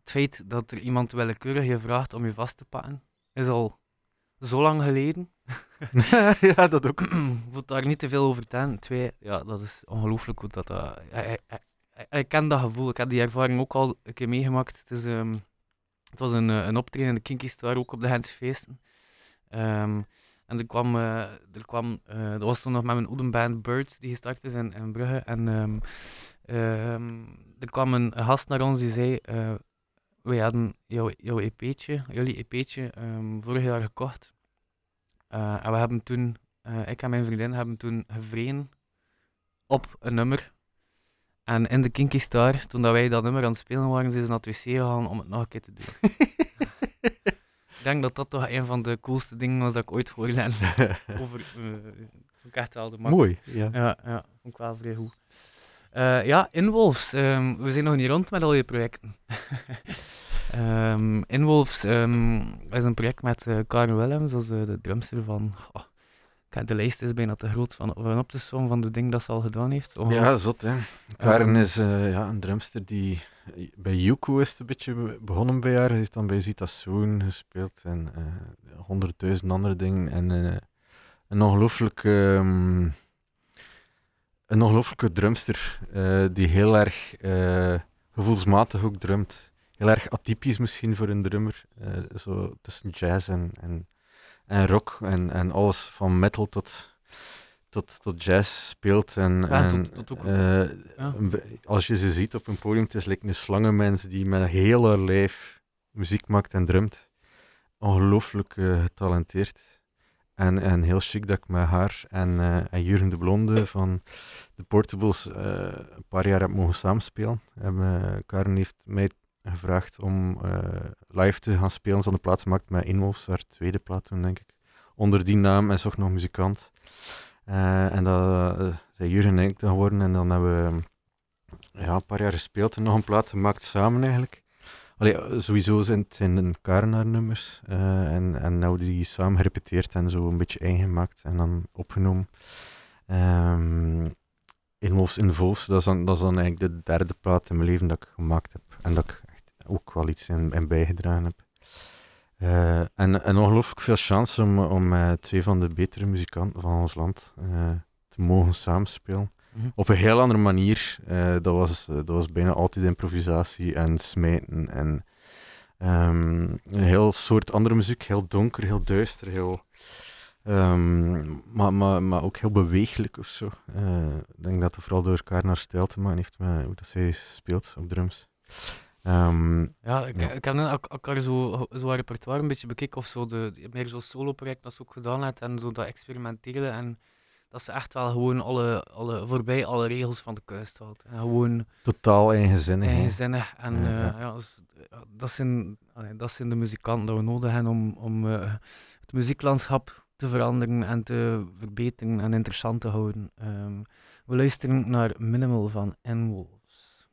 het feit dat er iemand willekeurig je vraagt om je vast te pakken, is al zo lang geleden. ja, dat ook. voelt daar niet te veel over te hebben. Twee, ja, dat is ongelooflijk goed dat dat... Ik, ik, ik, ik ken dat gevoel, ik heb die ervaring ook al een keer meegemaakt. Het, is, ehm, het was een, eh, een optreden in de Kinky Star, ook op de Gentse feesten. Ehm, en er kwam, eh, er kwam eh, dat was toen nog met mijn oedenband Birds, die gestart is in, in Brugge. En ehm, er kwam een, gast naar ons die zei, wij hadden jouw, jouw EP'tje, jullie EP'tje, ehm, vorig jaar gekocht. Eh, en we hebben toen, eh, ik en mijn vriendin hebben toen gevreden op een nummer. En in de Kinky Star, toen dat wij dat nummer aan het spelen waren, zijn ze naar het wc gegaan om het nog een keer te doen. ik denk dat dat toch een van de coolste dingen was dat ik ooit gehoord heb. Over, eh, vond ik echt wel de max. Mooi. Ja. Ja, ja, vond ik wel vrij goed. Eh, ja, Inwolves. ehm, we zijn nog niet rond met al je projecten. Ehm Inwolves ehm, is een project met eh, Karen Willems, dat is de drumster van... oh, de lijst is bijna te groot van, van op te sommen van de dingen dat ze al gedaan heeft. Ja, zot hè. Karen is eh, ja, een drumster die bij Yuko is het een beetje be- begonnen bij haar. Ze heeft dan bij Zita Soon gespeeld en honderdduizend andere dingen. En een ongelooflijk een ongelooflijke drumster eh, die heel erg eh, gevoelsmatig ook drumt. Heel erg atypisch misschien voor een drummer. eh, zo tussen jazz en, en, en rock en, en alles van metal tot, tot, tot jazz speelt. En, Ja, en, tot- tot ook- ja. een be- als je ze ziet op een podium, het is like een slangenmens die met een heel haar lijf muziek maakt en drumt. Ongelooflijk getalenteerd. En, en heel chic dat ik met haar en, en Jurgen de Blonde van de Portables eh, een paar jaar heb mogen samenspelen. En, eh, Karen heeft mij gevraagd om live te gaan spelen. Ze hadden plaats gemaakt met Inwolves, haar tweede plaat toen, denk ik. Onder die naam en zocht nog muzikant. En dat zijn Jurgen en ik geworden. En dan hebben we ja, een paar jaar gespeeld en nog een plaat gemaakt samen eigenlijk. Allee, eh, sowieso zijn het zijn een Karenaar nummers. eh, en, en nou die samen gerepeteerd en zo een beetje eigen gemaakt en dan opgenomen. Ehm in Wolfs in Wolfs, dat is, dan, dat is dan eigenlijk de derde plaat in mijn leven dat ik gemaakt heb. En dat ik echt ook wel iets in, in bijgedragen heb. Eh, en, en ongelooflijk veel chance om, om met twee van de betere muzikanten van ons land eh, te mogen samenspelen. Mhm. Op een heel andere manier. Eh, dat, was, eh, dat was bijna altijd improvisatie en smijten. En ehm, een heel soort andere muziek. Heel donker, heel duister, heel... ehm, maar, maar, maar ook heel bewegelijk of zo. Eh, ik denk dat het vooral door elkaar naar stijl te maken heeft met hoe dat zij speelt op drums. Ehm, Ja, ik, Ja. ik heb net ook elkaar zo, zo haar repertoire een beetje bekeken, of zo de, meer zo'n solo-project dat ze ook gedaan heeft, en zo dat experimenteren, en dat ze echt wel gewoon alle, alle, voorbij alle regels van de kuist haalt. En gewoon totaal eigenzinnig. eigenzinnig. En Ja, eh, ja. ja, dus, ja, dat, zijn, allee, dat zijn de muzikanten die we nodig hebben om, om eh, het muzieklandschap te veranderen en te verbeteren en interessant te houden. Ehm, we luisteren naar Minimal van N-Wolves.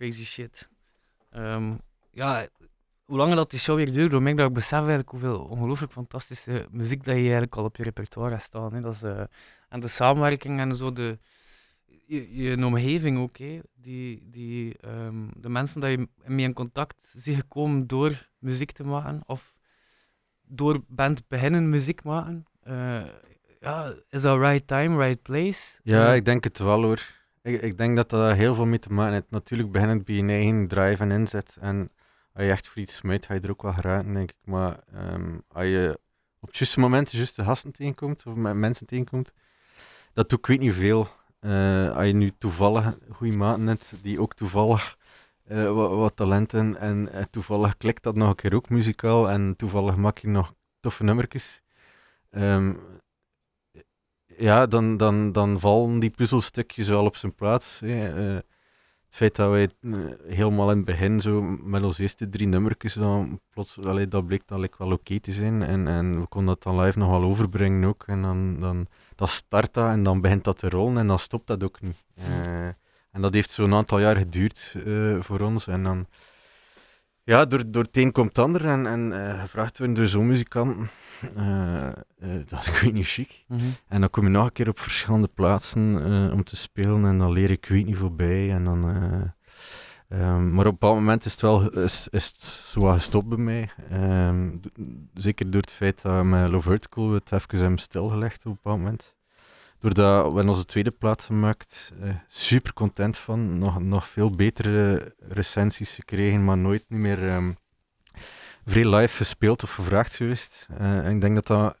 Crazy shit. Ehm, ja, hoe langer dat die show weer duurt, hoe meer dat ik besef eigenlijk hoeveel ongelooflijk fantastische muziek dat je eigenlijk al op je repertoire hebt staan. Hè. Dat is, eh, en de samenwerking en zo, de, je, je omgeving ook. hè. Die, die, ehm, de mensen dat je mee in contact ziet gekomen door muziek te maken, of door band beginnen muziek maken. Eh, ja, is dat right time, right place? Ja, Eh, ik denk het wel hoor. Ik, ik denk dat dat heel veel mee te maken heeft. Natuurlijk beginnend bij je eigen drive en inzet. En als je echt voor iets smijt, ga je er ook wel geraken, denk ik. Maar ehm, als je op het juiste moment de juiste gasten tegenkomt, of met mensen tegenkomt, dat doe ik weet niet veel. Eh, als je nu toevallig goede maten hebt, die ook toevallig eh, wat, wat talenten en eh, toevallig klikt dat nog een keer ook muzikaal en toevallig maak je nog toffe nummertjes. Ehm, ja, dan, dan, dan vallen die puzzelstukjes wel op zijn plaats. hè. Eh, het feit dat wij eh, helemaal in het begin zo met onze eerste drie nummertjes dan plots, allee, dat bleek dat like, wel oké te zijn. En, en we konden dat dan live nog wel overbrengen ook. En dan, dan dat start dat en dan begint dat te rollen en dan stopt dat ook niet. Eh, en dat heeft zo'n aantal jaar geduurd voor ons. En dan, ja, door, door het een komt het ander en, en eh, gevraagd worden door zo'n muzikanten. eh, eh, dat is ik weet niet chic. mhm. En dan kom je nog een keer op verschillende plaatsen om te spelen en dan leer ik weet niet voorbij. En dan, eh, ehm, maar op een bepaald moment is het wel is, is het zo gestopt bij mij. Ehm, zeker door het feit dat met Low Vertical het even hebben stilgelegd op een bepaald moment. Doordat we hebben onze tweede plaat gemaakt, eh, super content van, nog, nog veel betere recensies gekregen, maar nooit niet meer ehm, vrij live gespeeld of gevraagd geweest. Eh, en ik denk dat dat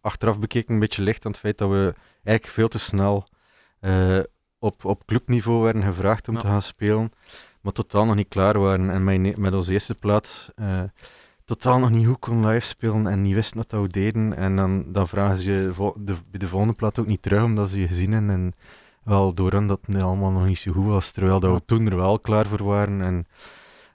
achteraf bekeken een beetje ligt aan het feit dat we eigenlijk veel te snel eh, op, op clubniveau werden gevraagd om Ja. te gaan spelen, maar totaal nog niet klaar waren. En met, met onze eerste plaats eh, totaal nog niet goed kon live spelen en niet wisten wat dat we deden. En dan, dan vragen ze je de, bij de volgende plaat ook niet terug, omdat ze je gezien hebben. En wel door hen dat het allemaal nog niet zo goed was, terwijl dat we toen er wel klaar voor waren. En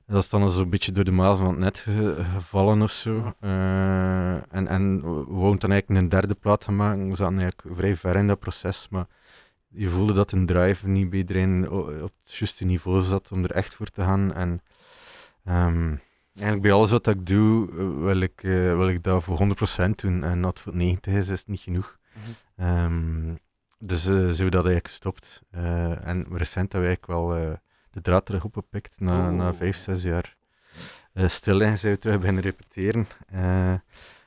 dat is dan zo'n beetje door de maas van het net ge- gevallen of zo. Eh, en, en we wouden dan eigenlijk een derde plaat gaan maken. We zaten eigenlijk vrij ver in dat proces, maar je voelde dat een drive niet bij iedereen op het juiste niveau zat om er echt voor te gaan. En ehm, eigenlijk bij alles wat ik doe, eh, wil ik, eh, wil ik dat voor 100% doen. En dat voor 90 is, is niet genoeg. Ehm, dus eh zijn we dat eigenlijk gestopt. Eh, en recent hebben we eigenlijk wel eh, de draad terug opgepikt na, na Oeh. vijf, zes jaar. Eh stil en zijn we terug beginnen repeteren. Eh,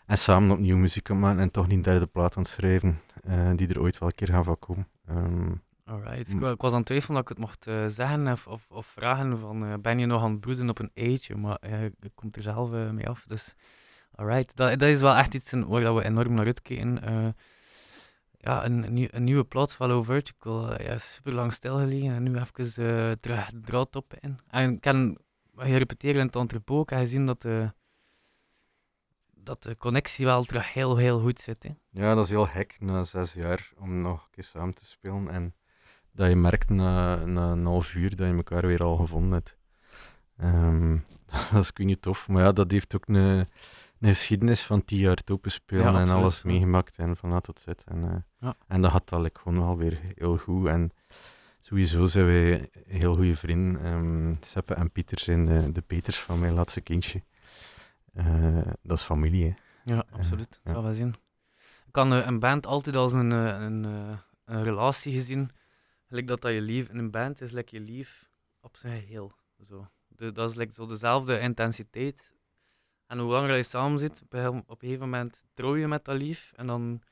en samen opnieuw muziek maken en toch niet een derde plaat aan het schrijven, eh, die er ooit wel een keer gaan van komen. Ehm, Alright. Mm. Ik, wa- ik was aan het twijfelen dat ik het mocht eh, zeggen of, of, of vragen van eh, ben je nog aan het broeden op een eitje, maar eh, ik kom er zelf eh, mee af. Dus alright, dat, dat is wel echt iets waar dat we enorm naar uitkijken. Ja, een, een, nieuw- een nieuwe plaat van Low Vertical. ja, super lang stilgelegen en nu even terug draad op in. En ik repeteren in het entrepot, ik heb gezien dat de, dat de connectie wel terug heel, heel goed zit. Hè. ja, dat is heel gek na zes jaar om nog een keer samen te spelen. En dat je merkt na, na een half uur dat je elkaar weer al gevonden hebt. Ehm, dat is kun je tof. Maar ja, dat heeft ook een, een geschiedenis van tien jaar topen spelen Ja, en alles meegemaakt en van A tot Z. En, eh, Ja. en dat gaat eigenlijk gewoon wel weer heel goed. En sowieso zijn wij heel goede vrienden. Ehm Seppe en Pieter zijn de, de Peters van mijn laatste kindje. Eh, dat is familie, hè. Ja, absoluut. Dat ja. zal wel zien. Ik kan eh, een band altijd als een, eh, een, eh, een relatie gezien. Dat dat je lief in een band is, like je lief op zijn geheel. Zo. De, dat is like zo dezelfde intensiteit. En hoe langer je samen zit, op een, gegeven moment trouw je met dat lief. En dan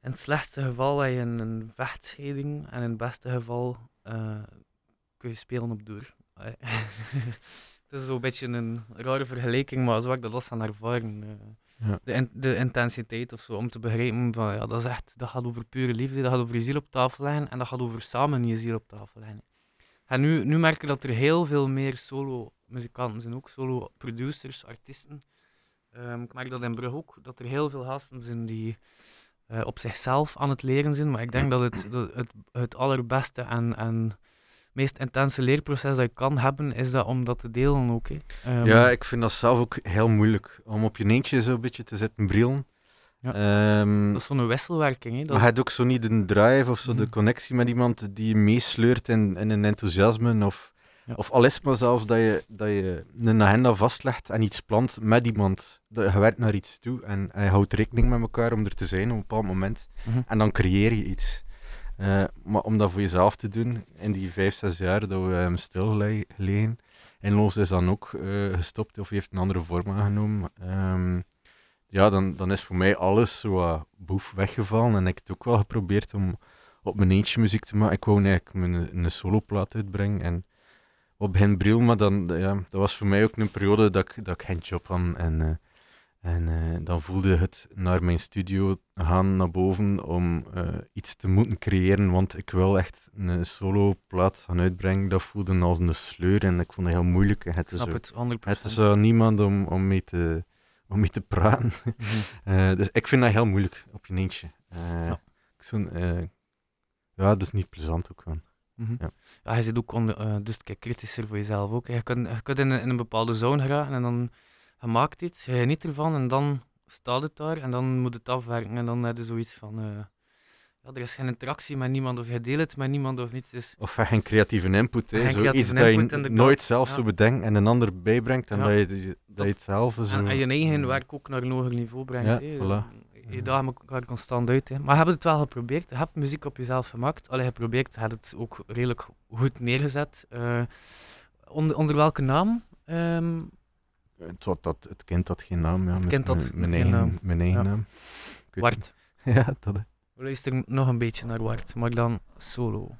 in het slechtste geval heb je een, vechtscheiding. En in het beste geval eh, kun je spelen op door. Eh, Het is zo'n beetje een rare vergelijking, maar zo heb ik dat los aan ervaren. Ja. de, in- de intensiteit of zo, om te begrijpen van ja, dat is echt, dat gaat over pure liefde, dat gaat over je ziel op tafel leggen en dat gaat over samen je ziel op tafel leggen. En nu, nu merk ik dat er heel veel meer solo-muzikanten zijn, ook solo-producers, artiesten. Ehm, ik merk dat in Brugge ook, dat er heel veel gasten zijn die eh, op zichzelf aan het leren zijn, maar ik denk dat het, dat het, het allerbeste en, en meest intense leerproces dat je kan hebben, is dat om dat te delen ook. Ehm, Ja, ik vind dat zelf ook heel moeilijk. Om op je eentje zo'n beetje te zitten brillen. Ja. Ehm, Dat is zo'n wisselwerking. Hè? Dat maar je hebt ook zo niet de drive of zo de Mhm. connectie met iemand die je meesleurt in, in een enthousiasme. Of, Ja. of al is maar zelfs dat je, dat je een agenda vastlegt en iets plant met iemand. Dat je werkt naar iets toe en, en je houdt rekening met elkaar om er te zijn op een bepaald moment. Mhm. En dan creëer je iets. Eh, maar om dat voor jezelf te doen, in die vijf, zes jaar dat we hem stilgelegen, en Loos is dan ook eh, gestopt of heeft een andere vorm aangenomen. Ehm, ja, dan, dan is voor mij alles zo boef weggevallen. En ik heb het ook wel geprobeerd om op mijn eentje muziek te maken. Ik wou eigenlijk mijn, een soloplaat uitbrengen. En op begin bril, maar dan, ja, dat was voor mij ook een periode dat ik, dat ik geen job had. En, eh, en eh, dan voelde het naar mijn studio gaan naar boven om eh, iets te moeten creëren, want ik wil echt een soloplaat gaan uitbrengen. Dat voelde als een sleur en ik vond het heel moeilijk. Het is, het, 100%. het is niemand om, om, mee te, om mee te praten. Mhm. Eh, dus ik vind dat heel moeilijk op je eentje. Ja. ja, dat is niet plezant ook gewoon. Mhm. Ja. Ja, je zit ook onder, dus kijk, kritischer voor jezelf ook. Je kunt, je kunt in, een, in een bepaalde zone geraken en dan je maakt iets, je geniet ervan en dan staat het daar en dan moet het afwerken en dan heb je zoiets van, eh, ja, er is geen interactie met niemand of je deelt het met niemand of niets. Dus Of geen creatieve input, hè. Zoiets creatieve dat je nooit zelf Ja. zo bedenkt en een ander bijbrengt en Ja. dat, je, dat, Dat- je het zelf zo... en, en je eigen werk ook naar een hoger niveau brengt. Ja, voilà. Je daagt elkaar constant uit. Hè. Maar je hebt het wel geprobeerd, je hebt muziek op jezelf gemaakt. Allee, geprobeerd, je hebt het ook redelijk goed neergezet. Eh, onder, onder welke naam? Ehm, Het, wat dat, het kind had geen naam, ja. kind had mijn, eigen, naam. Mijn eigen Ja. naam. Wart. Ja, dat luisteren nog een beetje naar Wart, maar dan solo.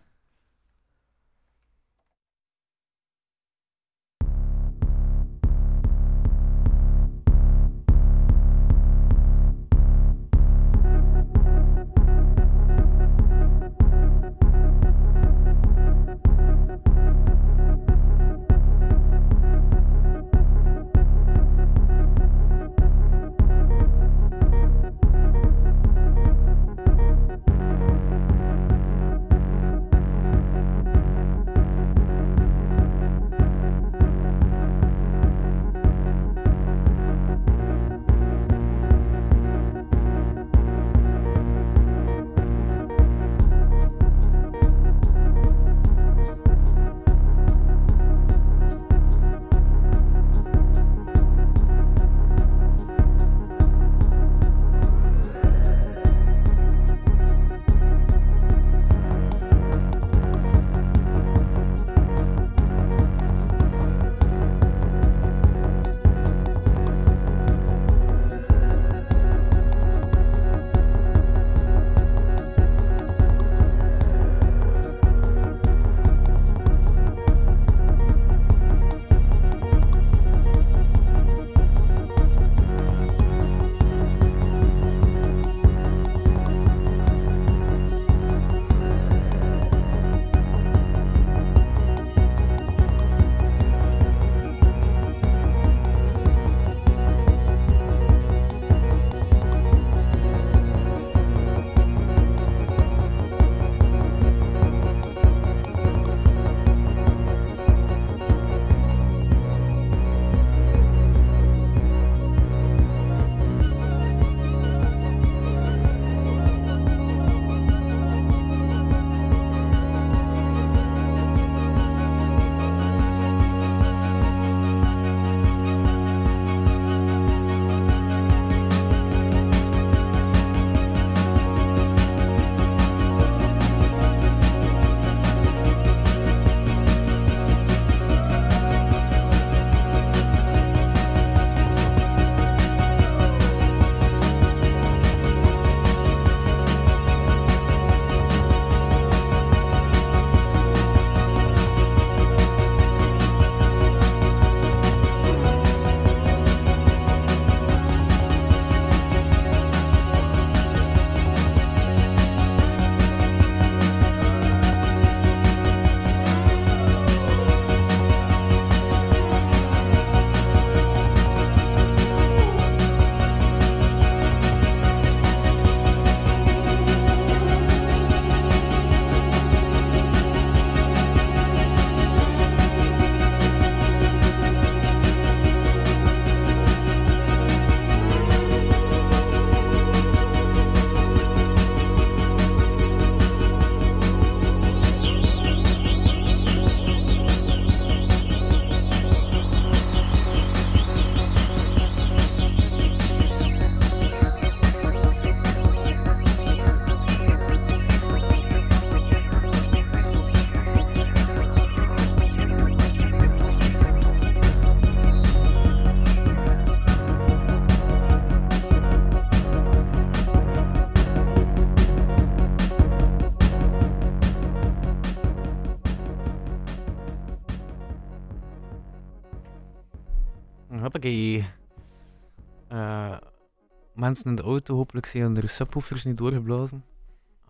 Mensen in de auto, hopelijk zijn er subwoofers niet doorgeblazen.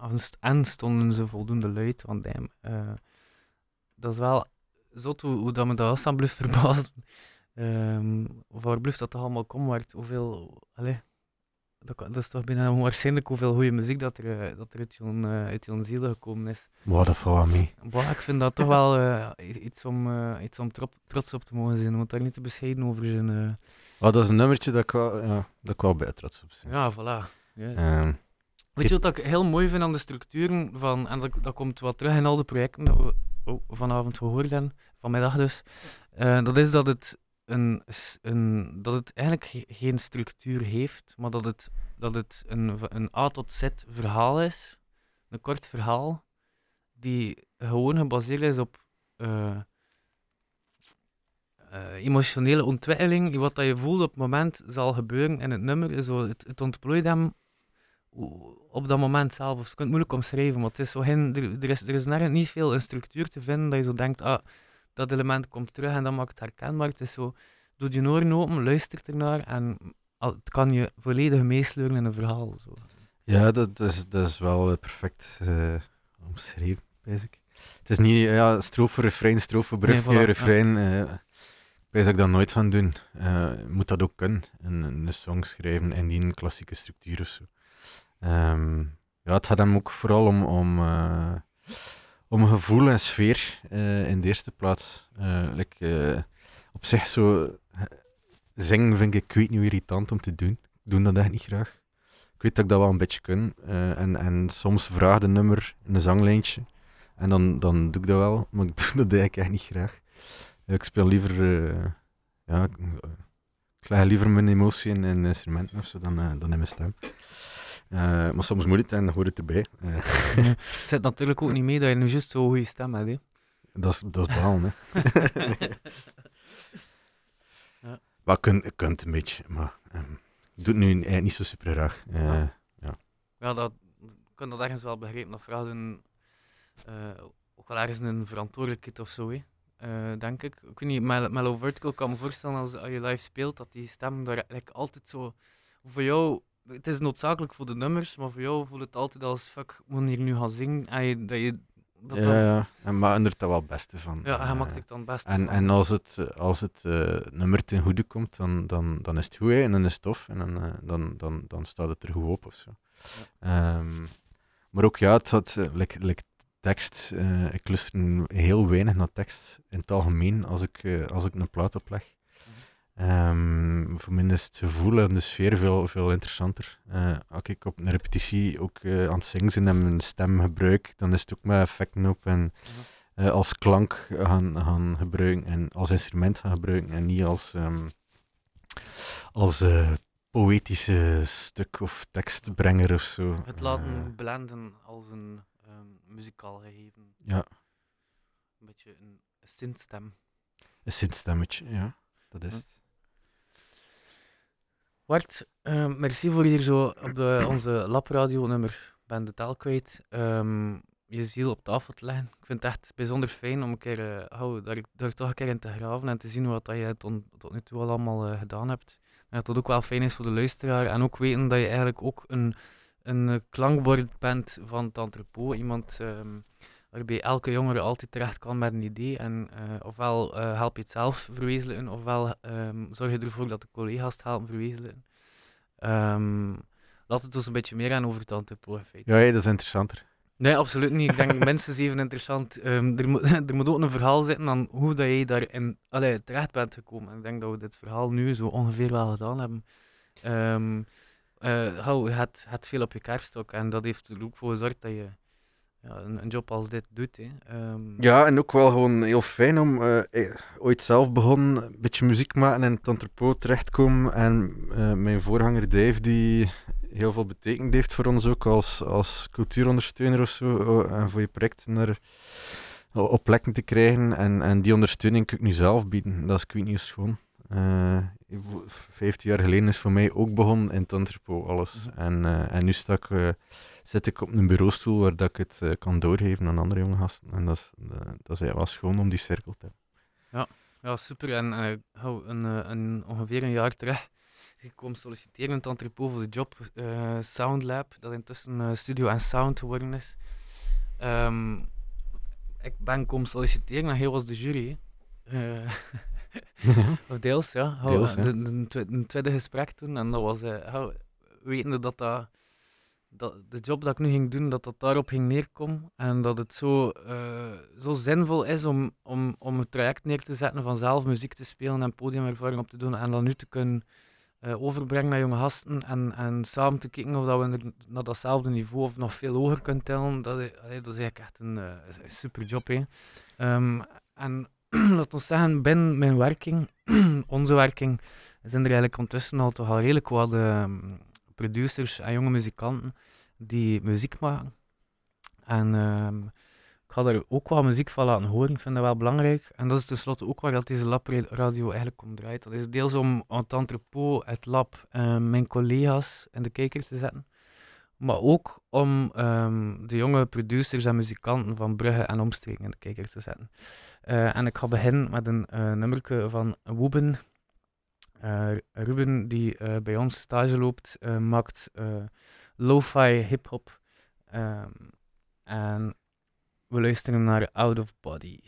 En st- En stonden ze voldoende luid, want eh, dat is wel zot hoe, hoe dat me dat aan blijft verbazen. Ehm of waar blijft dat toch allemaal komt, hoeveel... Allee, dat, dat is toch bijna onwaarschijnlijk hoeveel goede muziek dat er, eh, dat er uit jouw, eh, uit jouw ziel gekomen is. Wow, dat valt mee. Bah, ik vind dat toch wel eh, iets om, iets om trop- trots op te mogen zijn. Want daar niet te bescheiden over zijn. eh, Oh, dat is een nummertje dat ik wel, ja, dat ik wel bij trots op ben. Ja, voilà. Yes. Ehm, Weet je wat ik heel mooi vind aan de structuren van, en dat, dat komt wel terug in al de projecten dat we oh, vanavond gehoord hebben, vanmiddag dus, dat is dat het, dat het eigenlijk ge- geen structuur heeft, maar dat het, dat het een, een A tot Z verhaal is, een kort verhaal, die gewoon gebaseerd is op eh, eh, emotionele ontwikkeling, wat dat je voelt op het moment zal gebeuren in het nummer, zo, het, het ontplooit hem op dat moment zelf. Of je kunt het moeilijk omschrijven, maar het is zo geen, er, er, is, er is nergens niet veel een structuur te vinden dat je zo denkt, ah, dat element komt terug en dat maakt het herkenbaar. Het is zo, doe je oren open, luister ernaar en het kan je volledig meesleuren in een verhaal. Zo. ja, dat is, dat is wel eh, perfect eh, omschreven, ik. Het is niet ja, strofe, refrein, strofe, brugje, Nee, voilà, ja. refrein. eh, ik weet dat ik dat nooit gaan doen. Je moet dat ook kunnen, een, een song schrijven in die klassieke structuur of zo. Ehm, ja, het gaat hem ook vooral om, om, om gevoel en sfeer eh, in de eerste plaats. Eh, op zich zo zingen vind ik, ik weet niet irritant om te doen. Ik doe dat echt niet graag. Ik weet dat ik dat wel een beetje kan. en, en soms vraag de nummer in een zanglijntje. En dan, dan doe ik dat wel, maar ik doe dat eigenlijk echt niet graag. Ik speel liever, ja, ik, leg liever mijn emotie in, in instrumenten of zo dan, dan in mijn stem. Eh, maar soms moet het en dan hoort het erbij. Eh, Het zit natuurlijk ook niet mee dat je nu juist zo'n goede stem hebt. Hè. dat, is, dat is behalen, hè. Ja. Maar je kunt, kunt een beetje, maar ehm, ik doe het nu eigenlijk niet zo super graag. Eh, Ja. Ja, dat, ik kan dat ergens wel begrijpen. Dat vraagt een, eh, ook wel ergens een verantwoordelijkheid of zo, hè. Eh, denk ik. Ik weet niet, Mel- Mellow Vertical kan me voorstellen als, als je live speelt, dat die stem daar eigenlijk altijd zo... Voor jou, het is noodzakelijk voor de nummers, maar voor jou voelt het altijd als, fuck, hier nu gaan zingen. En je, dat je... Dat ja, ja, en maar er wel het beste van. ja, hij Eh, maakt het dan best. En, en als het, als het eh, nummer ten goede komt, dan, dan, dan is het goed hè, en dan is het tof en dan, eh, dan, dan, dan staat het er goed op of zo. Ehm, maar ook ja, het had, like, like tekst, ik luister heel weinig naar tekst in het algemeen als ik, als ik een plaat opleg. Ehm, voor mij is het gevoel en de sfeer veel, veel interessanter. Eh, als ik op een repetitie ook eh, aan het zingen ben en mijn stem gebruik, dan is het ook met effecten op en eh, als klank gaan, gaan gebruiken en als instrument gaan gebruiken en niet als, ehm, als poëtische stuk of tekstbrenger of zo. Het laten blenden als een ehm, muzikaal gegeven. ja, Een beetje een synthstem. een synthstemmetje, ja, dat is Hm. het. Bart, eh, merci voor hier zo op de, onze labradio nummer Ben de taal kwijt. ehm, je ziel op tafel te leggen. Ik vind het echt bijzonder fijn om een keer hou, daar, toch een keer in te graven en te zien wat dat je tot, nu toe al allemaal eh, gedaan hebt. Dat dat ook wel fijn is voor de luisteraar. En ook weten dat je eigenlijk ook een, een eh, klankbord bent van het entrepot. Iemand ehm, waarbij elke jongere altijd terecht kan met een idee. En eh, ofwel eh, help je het zelf verwezenlijken, ofwel ehm, zorg je ervoor dat de collega's het helpen verwezenlijken. Ehm laat het dus een beetje meer aan over het in feite. Ja, ja, dat is interessanter. Nee, absoluut niet. Ik denk mensen even interessant. Ehm, er, moet, er moet ook een verhaal zitten aan hoe dat je daarin allee, terecht bent gekomen. En ik denk dat we dit verhaal nu zo ongeveer wel gedaan hebben. Hou, je hebt, hebt veel op je kerststok en dat heeft er ook voor gezorgd dat je ja, een, een job als dit doet. Hè. Ehm, Ja, en ook wel gewoon heel fijn om eh, eh, ooit zelf begonnen, een beetje muziek maken en in het entrepot terechtkomen. En eh, mijn voorganger Dave, die heel veel betekend heeft voor ons ook als, als cultuurondersteuner of zo, en voor je project naar, op plekken te krijgen. En, en die ondersteuning kun ik nu zelf bieden. Dat is hoe schoon. Eh, Vijftien jaar geleden is voor mij ook begonnen in het entrepot, alles. Mhm. En, en nu sta ik... zit ik op een bureaustoel waar dat ik het eh, kan doorgeven aan andere jonge gasten. En dat is, eh, dat is ja, wel schoon om die cirkel te hebben. Ja, super. En eh, hou, een, een, ongeveer een jaar terug gekomen solliciteren in het voor de job eh, Soundlab, dat intussen Studio en Sound geworden is. Ehm, ik ben komen solliciteren en hij was de jury. of deels, ja. Deels, ja. een tweede gesprek toen en dat was, hou, wetende dat, dat, dat de job dat ik nu ging doen, dat dat daarop ging neerkomen en dat het zo, eh, zo zinvol is om, om, om een traject neer te zetten van zelf muziek te spelen en podiumervaring op te doen en dan nu te kunnen eh, overbrengen naar jonge gasten en, en samen te kijken of dat we naar datzelfde niveau of nog veel hoger kunnen tellen, dat, is- allee, dat is eigenlijk echt een, eh, super job. Hè. Ehm, en laat ons zeggen, binnen mijn werking, onze werking, zijn er eigenlijk ondertussen al toch al redelijk wat ehm, producers en jonge muzikanten die muziek maken. En ehm, ik ga daar ook wat muziek van laten horen, ik vind dat wel belangrijk. En dat is tenslotte ook waar dat deze labradio eigenlijk om draait. Dat is deels om het entrepot, het lab, ehm, mijn collega's in de kijker te zetten. Maar ook om ehm, de jonge producers en muzikanten van Brugge en omstreken in de kijker te zetten. Eh, en ik ga beginnen met een uh, nummerke van Woeben. Eh, Ruben, die eh, bij ons stage loopt, eh, maakt lo-fi hip-hop. Ehm, en we luisteren naar Out of Body.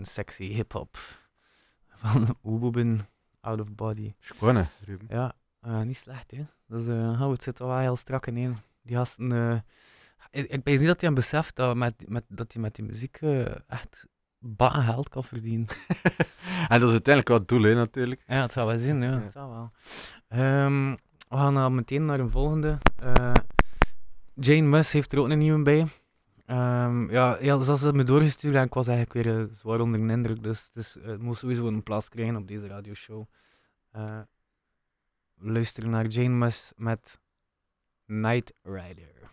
En sexy hip-hop van Oeboeben, Out of Body. Schoon, hè, Ruben. Ja, eh, niet slecht, hè. Dus hou het zit wel heel strak in één. Die gasten... eh, ik, ik weet niet dat hij beseft dat, met, met, dat hij met die muziek echt bakken geld kan verdienen. en dat is uiteindelijk wel het doel, hè, natuurlijk. Ja, het zou wel zien, ja. Ja. Het zou wel. Ehm, we gaan dan meteen naar een volgende. Jane Muss heeft er ook een nieuwe bij. Ehm, ja, ja, ze had het me doorgestuurd en ik was eigenlijk weer eh, zwaar onder de indruk. Dus het, is, het moet sowieso een plaats krijgen op deze radioshow. Eh we luisteren naar Jane Muss met Night Rider.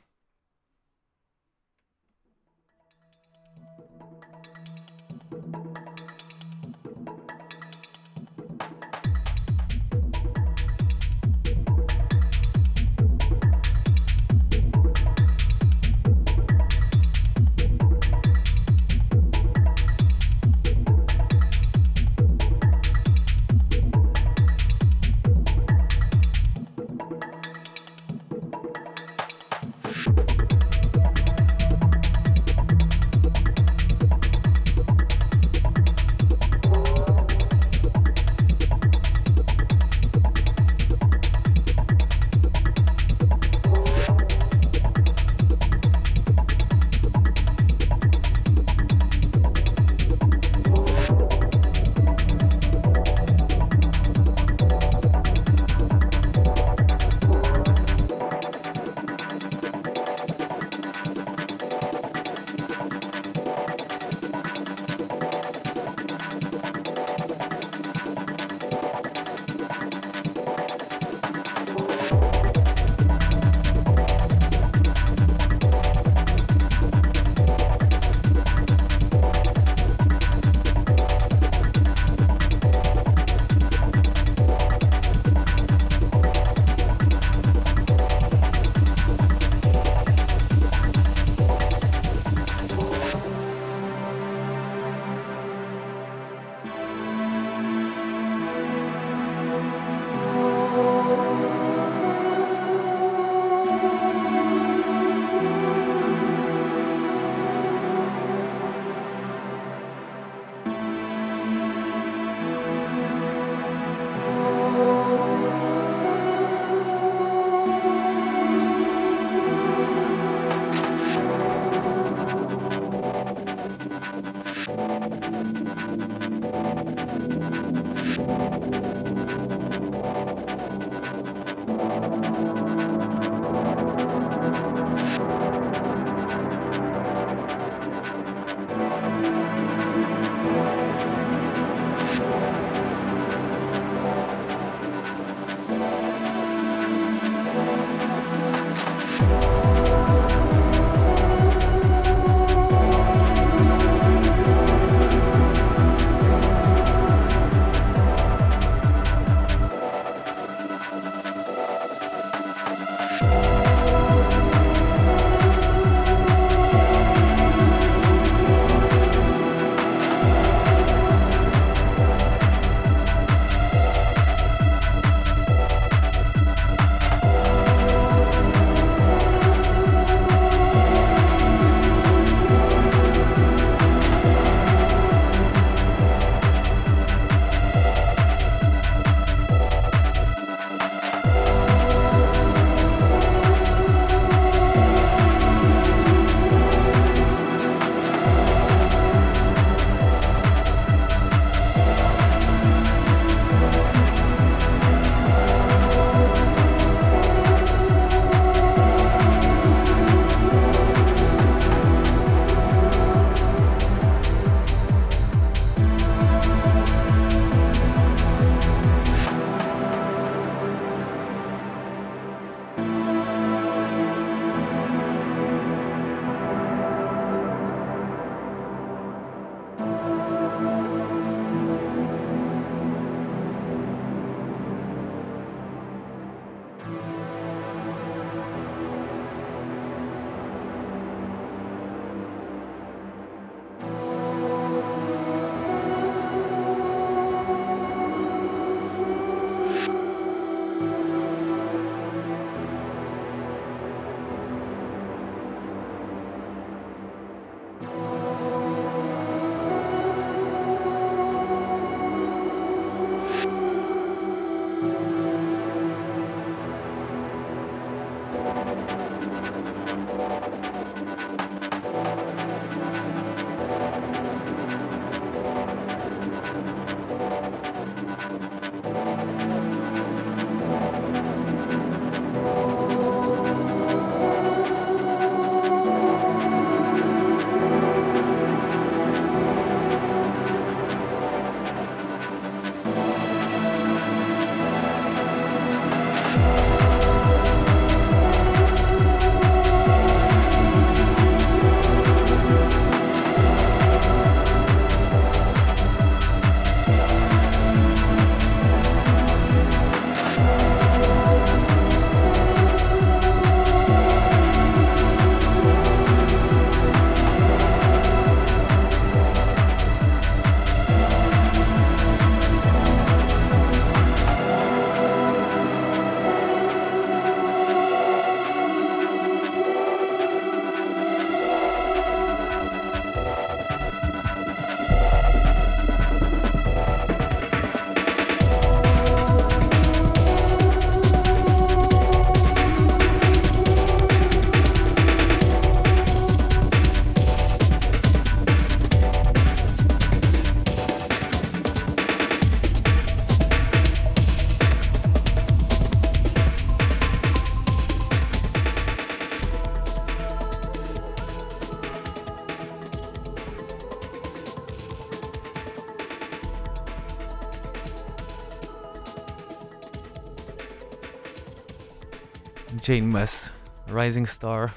Jane Mess, Rising Star.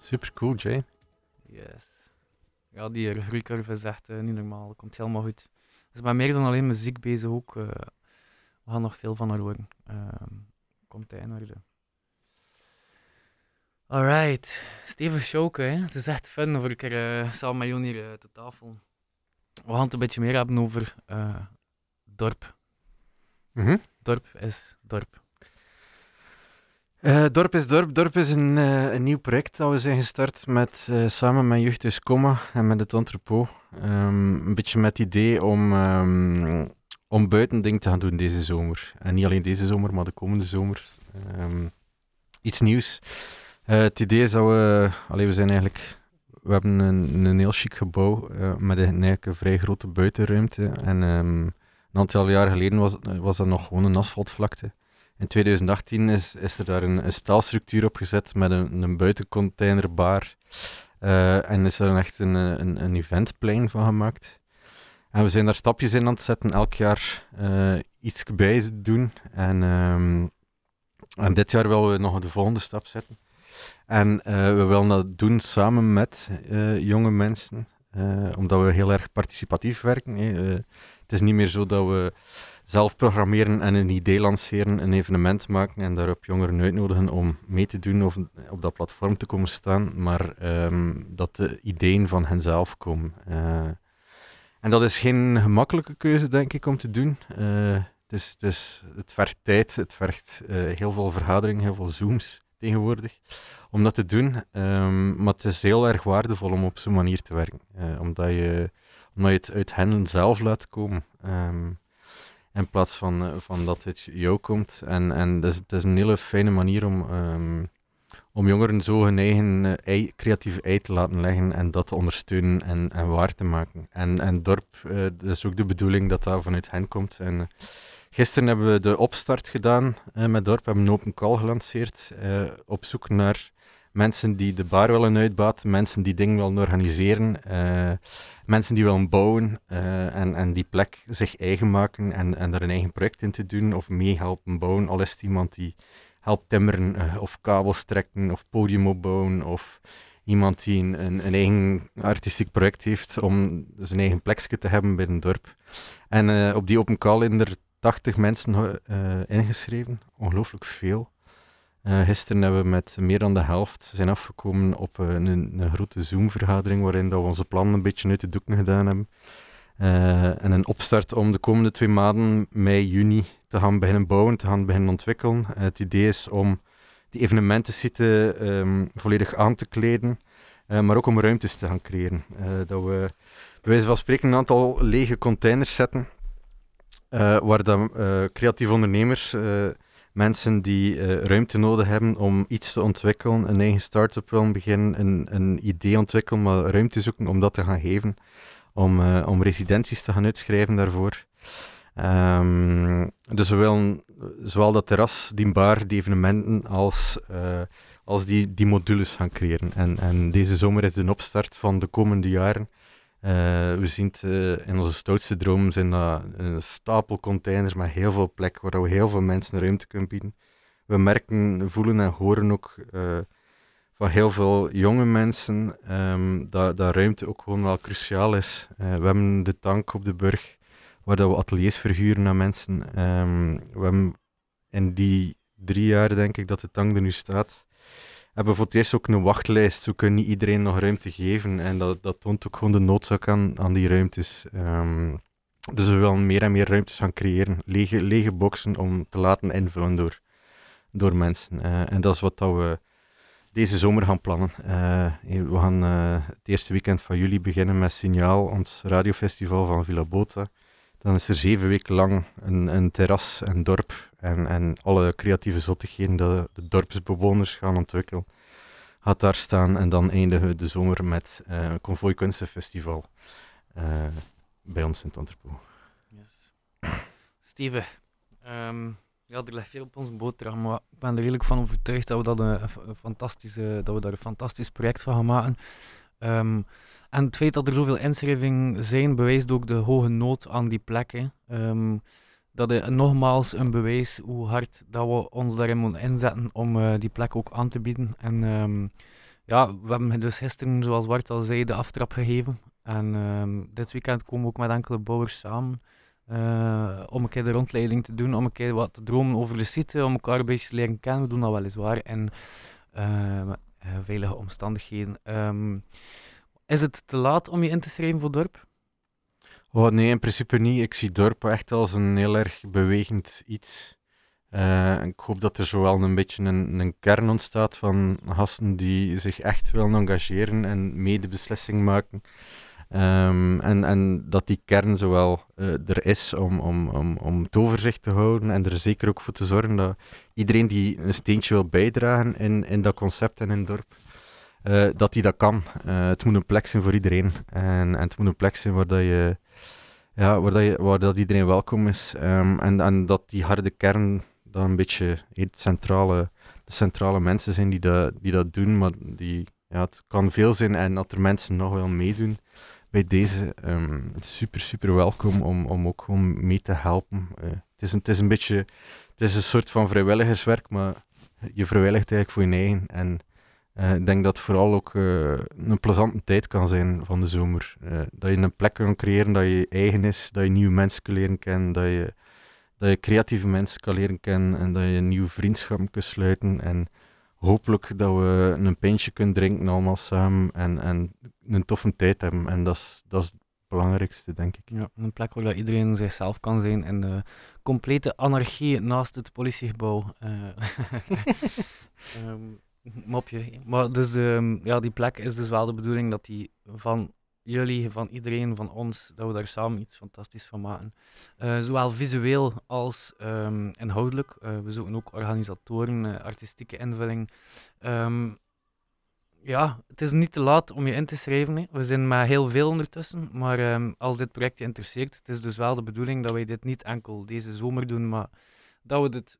Super cool, Jay. Yes. Ja, die groeicurve is echt eh, niet normaal. Komt helemaal goed. Ze is met meer dan alleen muziek bezig ook. eh, we gaan nog veel van haar horen. Ehm, komt in orde. Alright. Steven Schoke, hè. Het is echt fun voor een keer eh, samen met Jon hier eh, te tafel. We gaan het een beetje meer hebben over eh, dorp. Mhm. Dorp is dorp. Eh, Dorp is Dorp. Dorp is een, eh, een nieuw project dat we zijn gestart met, eh, samen met Jeugdhuis Comma en met het entrepot. Ehm, een beetje met het idee om, ehm, om buiten dingen te gaan doen deze zomer. En niet alleen deze zomer, maar de komende zomer. Ehm, iets nieuws. Het idee is dat we... Allee, we zijn eigenlijk... We hebben een, een heel chic gebouw met een, een vrij grote buitenruimte. En een aantal jaar geleden was, was dat nog gewoon een asfaltvlakte. In 2018 is, is er daar een, een staalstructuur op gezet met een, een buitencontainerbar. Eh, en is er echt een, een, een eventplein van gemaakt. En we zijn daar stapjes in aan het zetten, elk jaar eh, iets bij doen. En, ehm, en dit jaar willen we nog de volgende stap zetten. En eh, we willen dat doen samen met jonge mensen, omdat we heel erg participatief werken. hè. Het is niet meer zo dat we zelf programmeren en een idee lanceren, een evenement maken en daarop jongeren uitnodigen om mee te doen of op dat platform te komen staan, maar ehm, dat de ideeën van henzelf komen. Eh, en dat is geen gemakkelijke keuze, denk ik, om te doen. Eh, dus, het, is, het vergt tijd, het vergt eh, heel veel vergadering, heel veel zooms tegenwoordig om dat te doen. Ehm, maar het is heel erg waardevol om op zo'n manier te werken, omdat, je, omdat je het uit hen zelf laat komen. Ehm, in plaats van, eh, van dat het jou komt. En, en dat is, het is een hele fijne manier om, ehm, om jongeren zo hun eigen eh, ei, creatieve ei te laten leggen en dat te ondersteunen en, en waar te maken. En, en dorp, eh dat is ook de bedoeling dat dat vanuit hen komt. En, gisteren hebben we de opstart gedaan met dorp, we hebben een open call gelanceerd op zoek naar mensen die de bar willen uitbaten, mensen die dingen willen organiseren, eh, mensen die willen bouwen eh, en, en die plek zich eigen maken en, en daar een eigen project in te doen of meehelpen bouwen. Al is het iemand die helpt timmeren eh, of kabels trekken of podium opbouwen of iemand die een, een, een eigen artistiek project heeft om zijn eigen plekje te hebben binnen het dorp. En op die open call zijn er 80 mensen ingeschreven, ongelooflijk veel. Eh, gisteren hebben we met meer dan de helft zijn afgekomen op eh, een, een grote Zoom-vergadering waarin dat we onze plannen een beetje uit de doeken gedaan hebben. Eh, en een opstart om de komende twee maanden, mei, juni, te gaan beginnen bouwen, te gaan beginnen ontwikkelen. Het idee is om die evenementensite ehm, volledig aan te kleden, maar ook om ruimtes te gaan creëren. Dat we bij wijze van spreken een aantal lege containers zetten, waar dan creatieve ondernemers, mensen die eh, ruimte nodig hebben om iets te ontwikkelen, een eigen start-up willen beginnen, een, een idee ontwikkelen, maar ruimte zoeken om dat te gaan geven, om, eh, om residenties te gaan uitschrijven daarvoor. Ehm, dus we willen zowel dat terras, die bar, die evenementen, als, eh, als die, die modules gaan creëren. En, en deze zomer is de opstart van de komende jaren. Eh, we zien het eh, in onze stoutste dromen zijn dat een stapel containers met heel veel plek, waar we heel veel mensen ruimte kunnen bieden. We merken, voelen en horen ook eh, van heel veel jonge mensen ehm, dat, dat ruimte ook gewoon wel cruciaal is. We hebben de tank op de burg, waar dat we ateliers verhuren aan mensen. Ehm, we hebben in die drie jaar, denk ik, dat de tank er nu staat, hebben voor het eerst ook een wachtlijst. We kunnen niet iedereen nog ruimte geven. En dat, dat toont ook gewoon de noodzaak aan, aan die ruimtes. Ehm, dus we willen meer en meer ruimtes gaan creëren. Lege, lege boxen om te laten invullen door, door mensen. Eh, en dat is wat dat we deze zomer gaan plannen. Eh, we gaan eh, het eerste weekend van juli beginnen met Signaal, ons radiofestival van Villa Bota. Dan is er zeven weken lang een, een terras, een dorp en, en alle creatieve zottigheden dat de dorpsbewoners gaan ontwikkelen. Gaat daar staan en dan eindigen we de zomer met eh een Convoy Kunstenfestival eh, bij ons in het. Yes. Steven, ehm, ja, er ligt veel op onze boterham, maar ik ben er redelijk van overtuigd dat we, dat een fantastische, dat we daar een fantastisch project van gaan maken. Ehm, en het feit dat er zoveel inschrijvingen zijn, bewijst ook de hoge nood aan die plekken. Ehm, dat is nogmaals een bewijs hoe hard dat we ons daarin moeten inzetten om eh, die plek ook aan te bieden. En ehm, ja, we hebben dus gisteren, zoals Bart al zei, de aftrap gegeven. En ehm, dit weekend komen we ook met enkele bouwers samen eh, om een keer de rondleiding te doen, om een keer wat te dromen over de site, om elkaar een beetje te leren kennen. We doen dat weliswaar in eh, veilige omstandigheden. Ehm, is het te laat om je in te schrijven voor dorp? Oh, nee, in principe niet. Ik zie dorp echt als een heel erg bewegend iets. Eh, ik hoop dat er zowel een beetje een, een kern ontstaat van gasten die zich echt willen engageren en mede beslissing maken. Ehm, en, en dat die kern zowel eh, er is om, om, om, om het overzicht te houden en er zeker ook voor te zorgen dat iedereen die een steentje wil bijdragen in, in dat concept en in het dorp, eh, dat die dat kan. Eh, het moet een plek zijn voor iedereen. En, en het moet een plek zijn waar dat je ja, waar, dat je, waar dat iedereen welkom is. Ehm, en, en dat die harde kern dan een beetje het centrale, de centrale mensen zijn die dat, die dat doen. Maar die, ja, het kan veel zijn en dat er mensen nog wel meedoen bij deze. ehm, super, super welkom om, om ook gewoon mee te helpen. Eh, het, is een, het is een beetje, het is een soort van vrijwilligerswerk, maar je vrijwilligt eigenlijk voor je eigen. En eh, ik denk dat het vooral ook eh, een plezante tijd kan zijn van de zomer. Eh, dat je een plek kan creëren dat je eigen is, dat je nieuwe mensen kan leren kennen, dat je, dat je creatieve mensen kan leren kennen en dat je nieuwe vriendschappen kunt sluiten. En hopelijk dat we een pintje kunnen drinken allemaal samen en, en een toffe tijd hebben. En dat is, dat is het belangrijkste, denk ik. Ja, een plek waar iedereen zichzelf kan zijn en complete anarchie naast het politiegebouw. eh. Ehm, mopje. Maar dus de, ja, die plek is dus wel de bedoeling dat die van jullie, van iedereen, van ons, dat we daar samen iets fantastisch van maken. Eh, zowel visueel als ehm, inhoudelijk. Eh, we zoeken ook organisatoren, eh, artistieke invulling. Ehm, ja, het is niet te laat om je in te schrijven. Hè. We zijn met heel veel ondertussen. Maar ehm, als dit project je interesseert, het is dus wel de bedoeling dat wij dit niet enkel deze zomer doen, maar dat we dit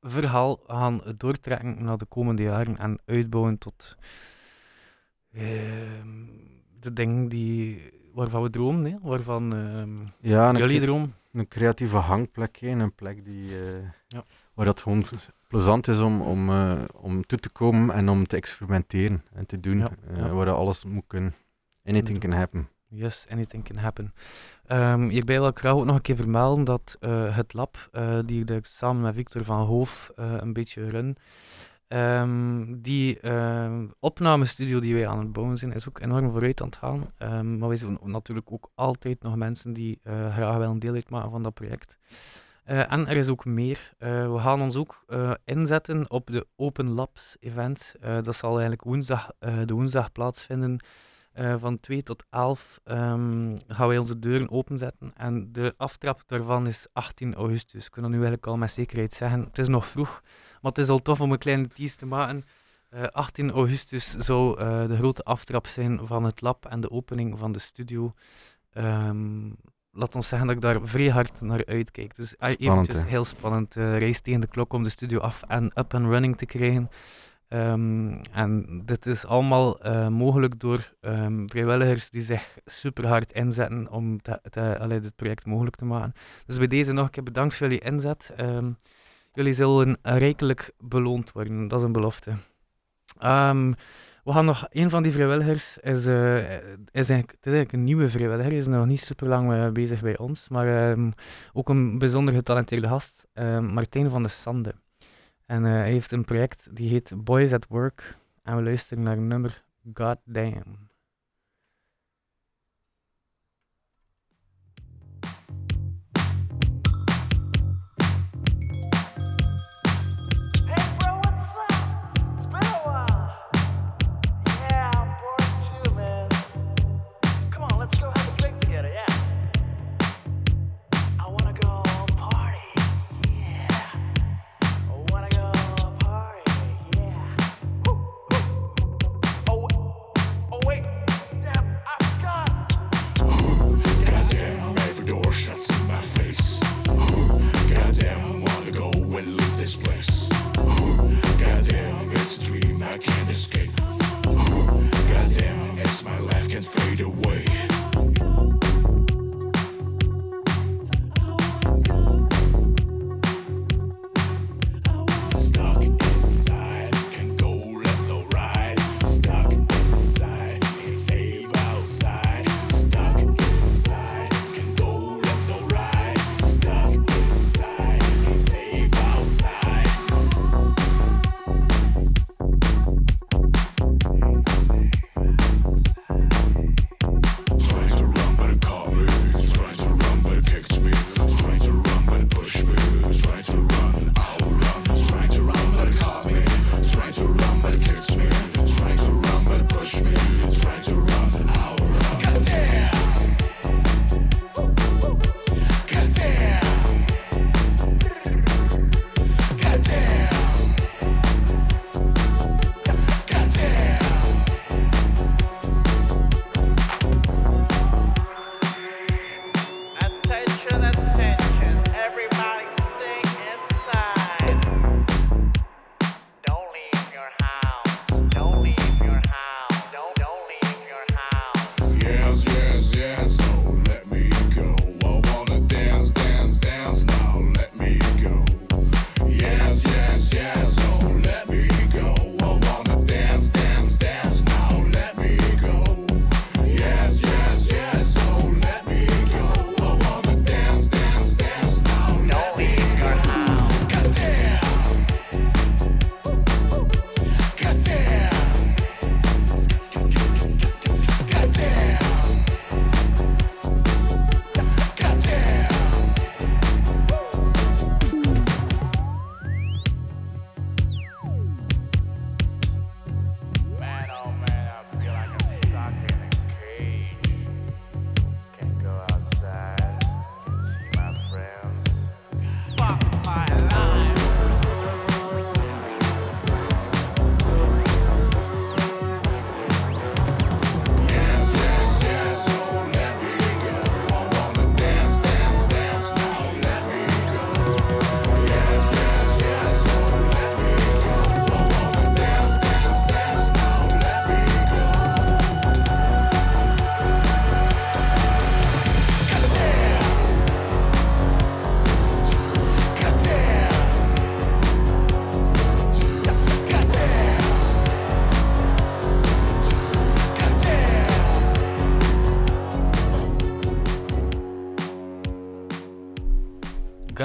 verhaal gaan doortrekken naar de komende jaren en uitbouwen tot ehm, de dingen die, waarvan we dromen, hè, waarvan ehm, Ja, jullie dromen. een creatieve hangplek, hè, een plek die, eh, Ja. waar dat gewoon plezant is om, om, eh, om toe te komen en om te experimenteren en te doen. Eh, ja. Waar dat alles moet kunnen. Anything can happen. Yes, anything can happen. Ehm, hierbij wil ik graag ook nog een keer vermelden dat eh, het lab, eh, die ik samen met Victor van Hoof eh, een beetje run, ehm, die ehm, opnamestudio die wij aan het bouwen zijn, is ook enorm vooruit aan het gaan. Maar wij zijn natuurlijk ook altijd nog mensen die graag willen deel uitmaken van dat project. En er is ook meer. We gaan ons ook inzetten op de Open Labs event. Dat zal eigenlijk woensdag, de woensdag plaatsvinden. Eh, van 2 tot 11 ehm, gaan wij onze deuren openzetten. En de aftrap daarvan is 18 augustus. Ik kan dat nu eigenlijk al met zekerheid zeggen. Het is nog vroeg, maar het is al tof om een kleine tease te maken. Eh, 18 augustus zou eh, de grote aftrap zijn van het lab en de opening van de studio. Ehm, laat ons zeggen dat ik daar vrij hard naar uitkijk. Dus eh, Spannend, eventjes heel spannend. eh reis tegen de klok om de studio af en up and running te krijgen. Ehm, en dit is allemaal eh, mogelijk door ehm, vrijwilligers die zich super hard inzetten om te, te- allee, dit project mogelijk te maken. Dus bij deze nog een keer bedankt voor jullie inzet. Ehm, jullie zullen rijkelijk beloond worden, dat is een belofte. We gaan nog, een van die vrijwilligers is, eh, is eigenlijk, het is eigenlijk een nieuwe vrijwilliger, is nog niet super lang bezig bij ons, maar ook een bijzonder getalenteerde gast, Martijn van de Sande. En eh, hij heeft een project die heet Boys at Work. En we luisteren naar het nummer God Damn. this place. Goddamn, it's a dream I can't escape. Goddamn, it's my life can fade away.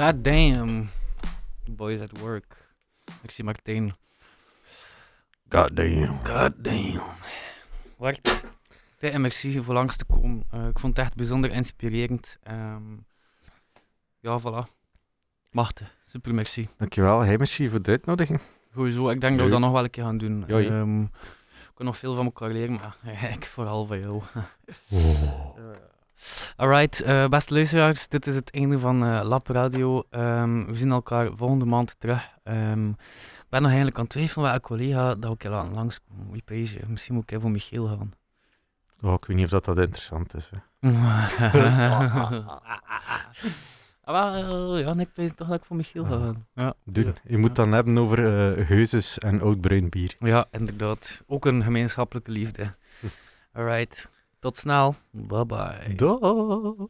God damn. Boys at work. Merci Martijn. God damn. God damn. Wart. Tijd en merci voor langs te komen. Eh, ik vond het echt bijzonder inspirerend. Ehm, ja, voilà. Machte. Super merci. Dankjewel, hey merci voor de uitnodiging. Sowieso, ik denk dat we dat nog wel een keer gaan doen. Ehm, ik kan nog veel van elkaar leren, maar ik vooral van jou. Alright, eh, beste luisteraars, dit is het einde van eh, Lab Radio. Ehm, we zien elkaar volgende maand terug. Ehm, ik ben nog eigenlijk aan het twijfelen welke collega dat ik laten langskomen. Wie pees je? Misschien moet ik even voor Michiel gaan. Oh, ik weet niet of dat, dat interessant is. Hè. ah, wel, ja, ik pees toch dat ik voor Michiel ga gaan. Ja, Doen. Je moet dan hebben over eh heuzes en oud bruin bier. Ja, inderdaad. Ook een gemeenschappelijke liefde. Alright, tot snel. Bye bye. Dag.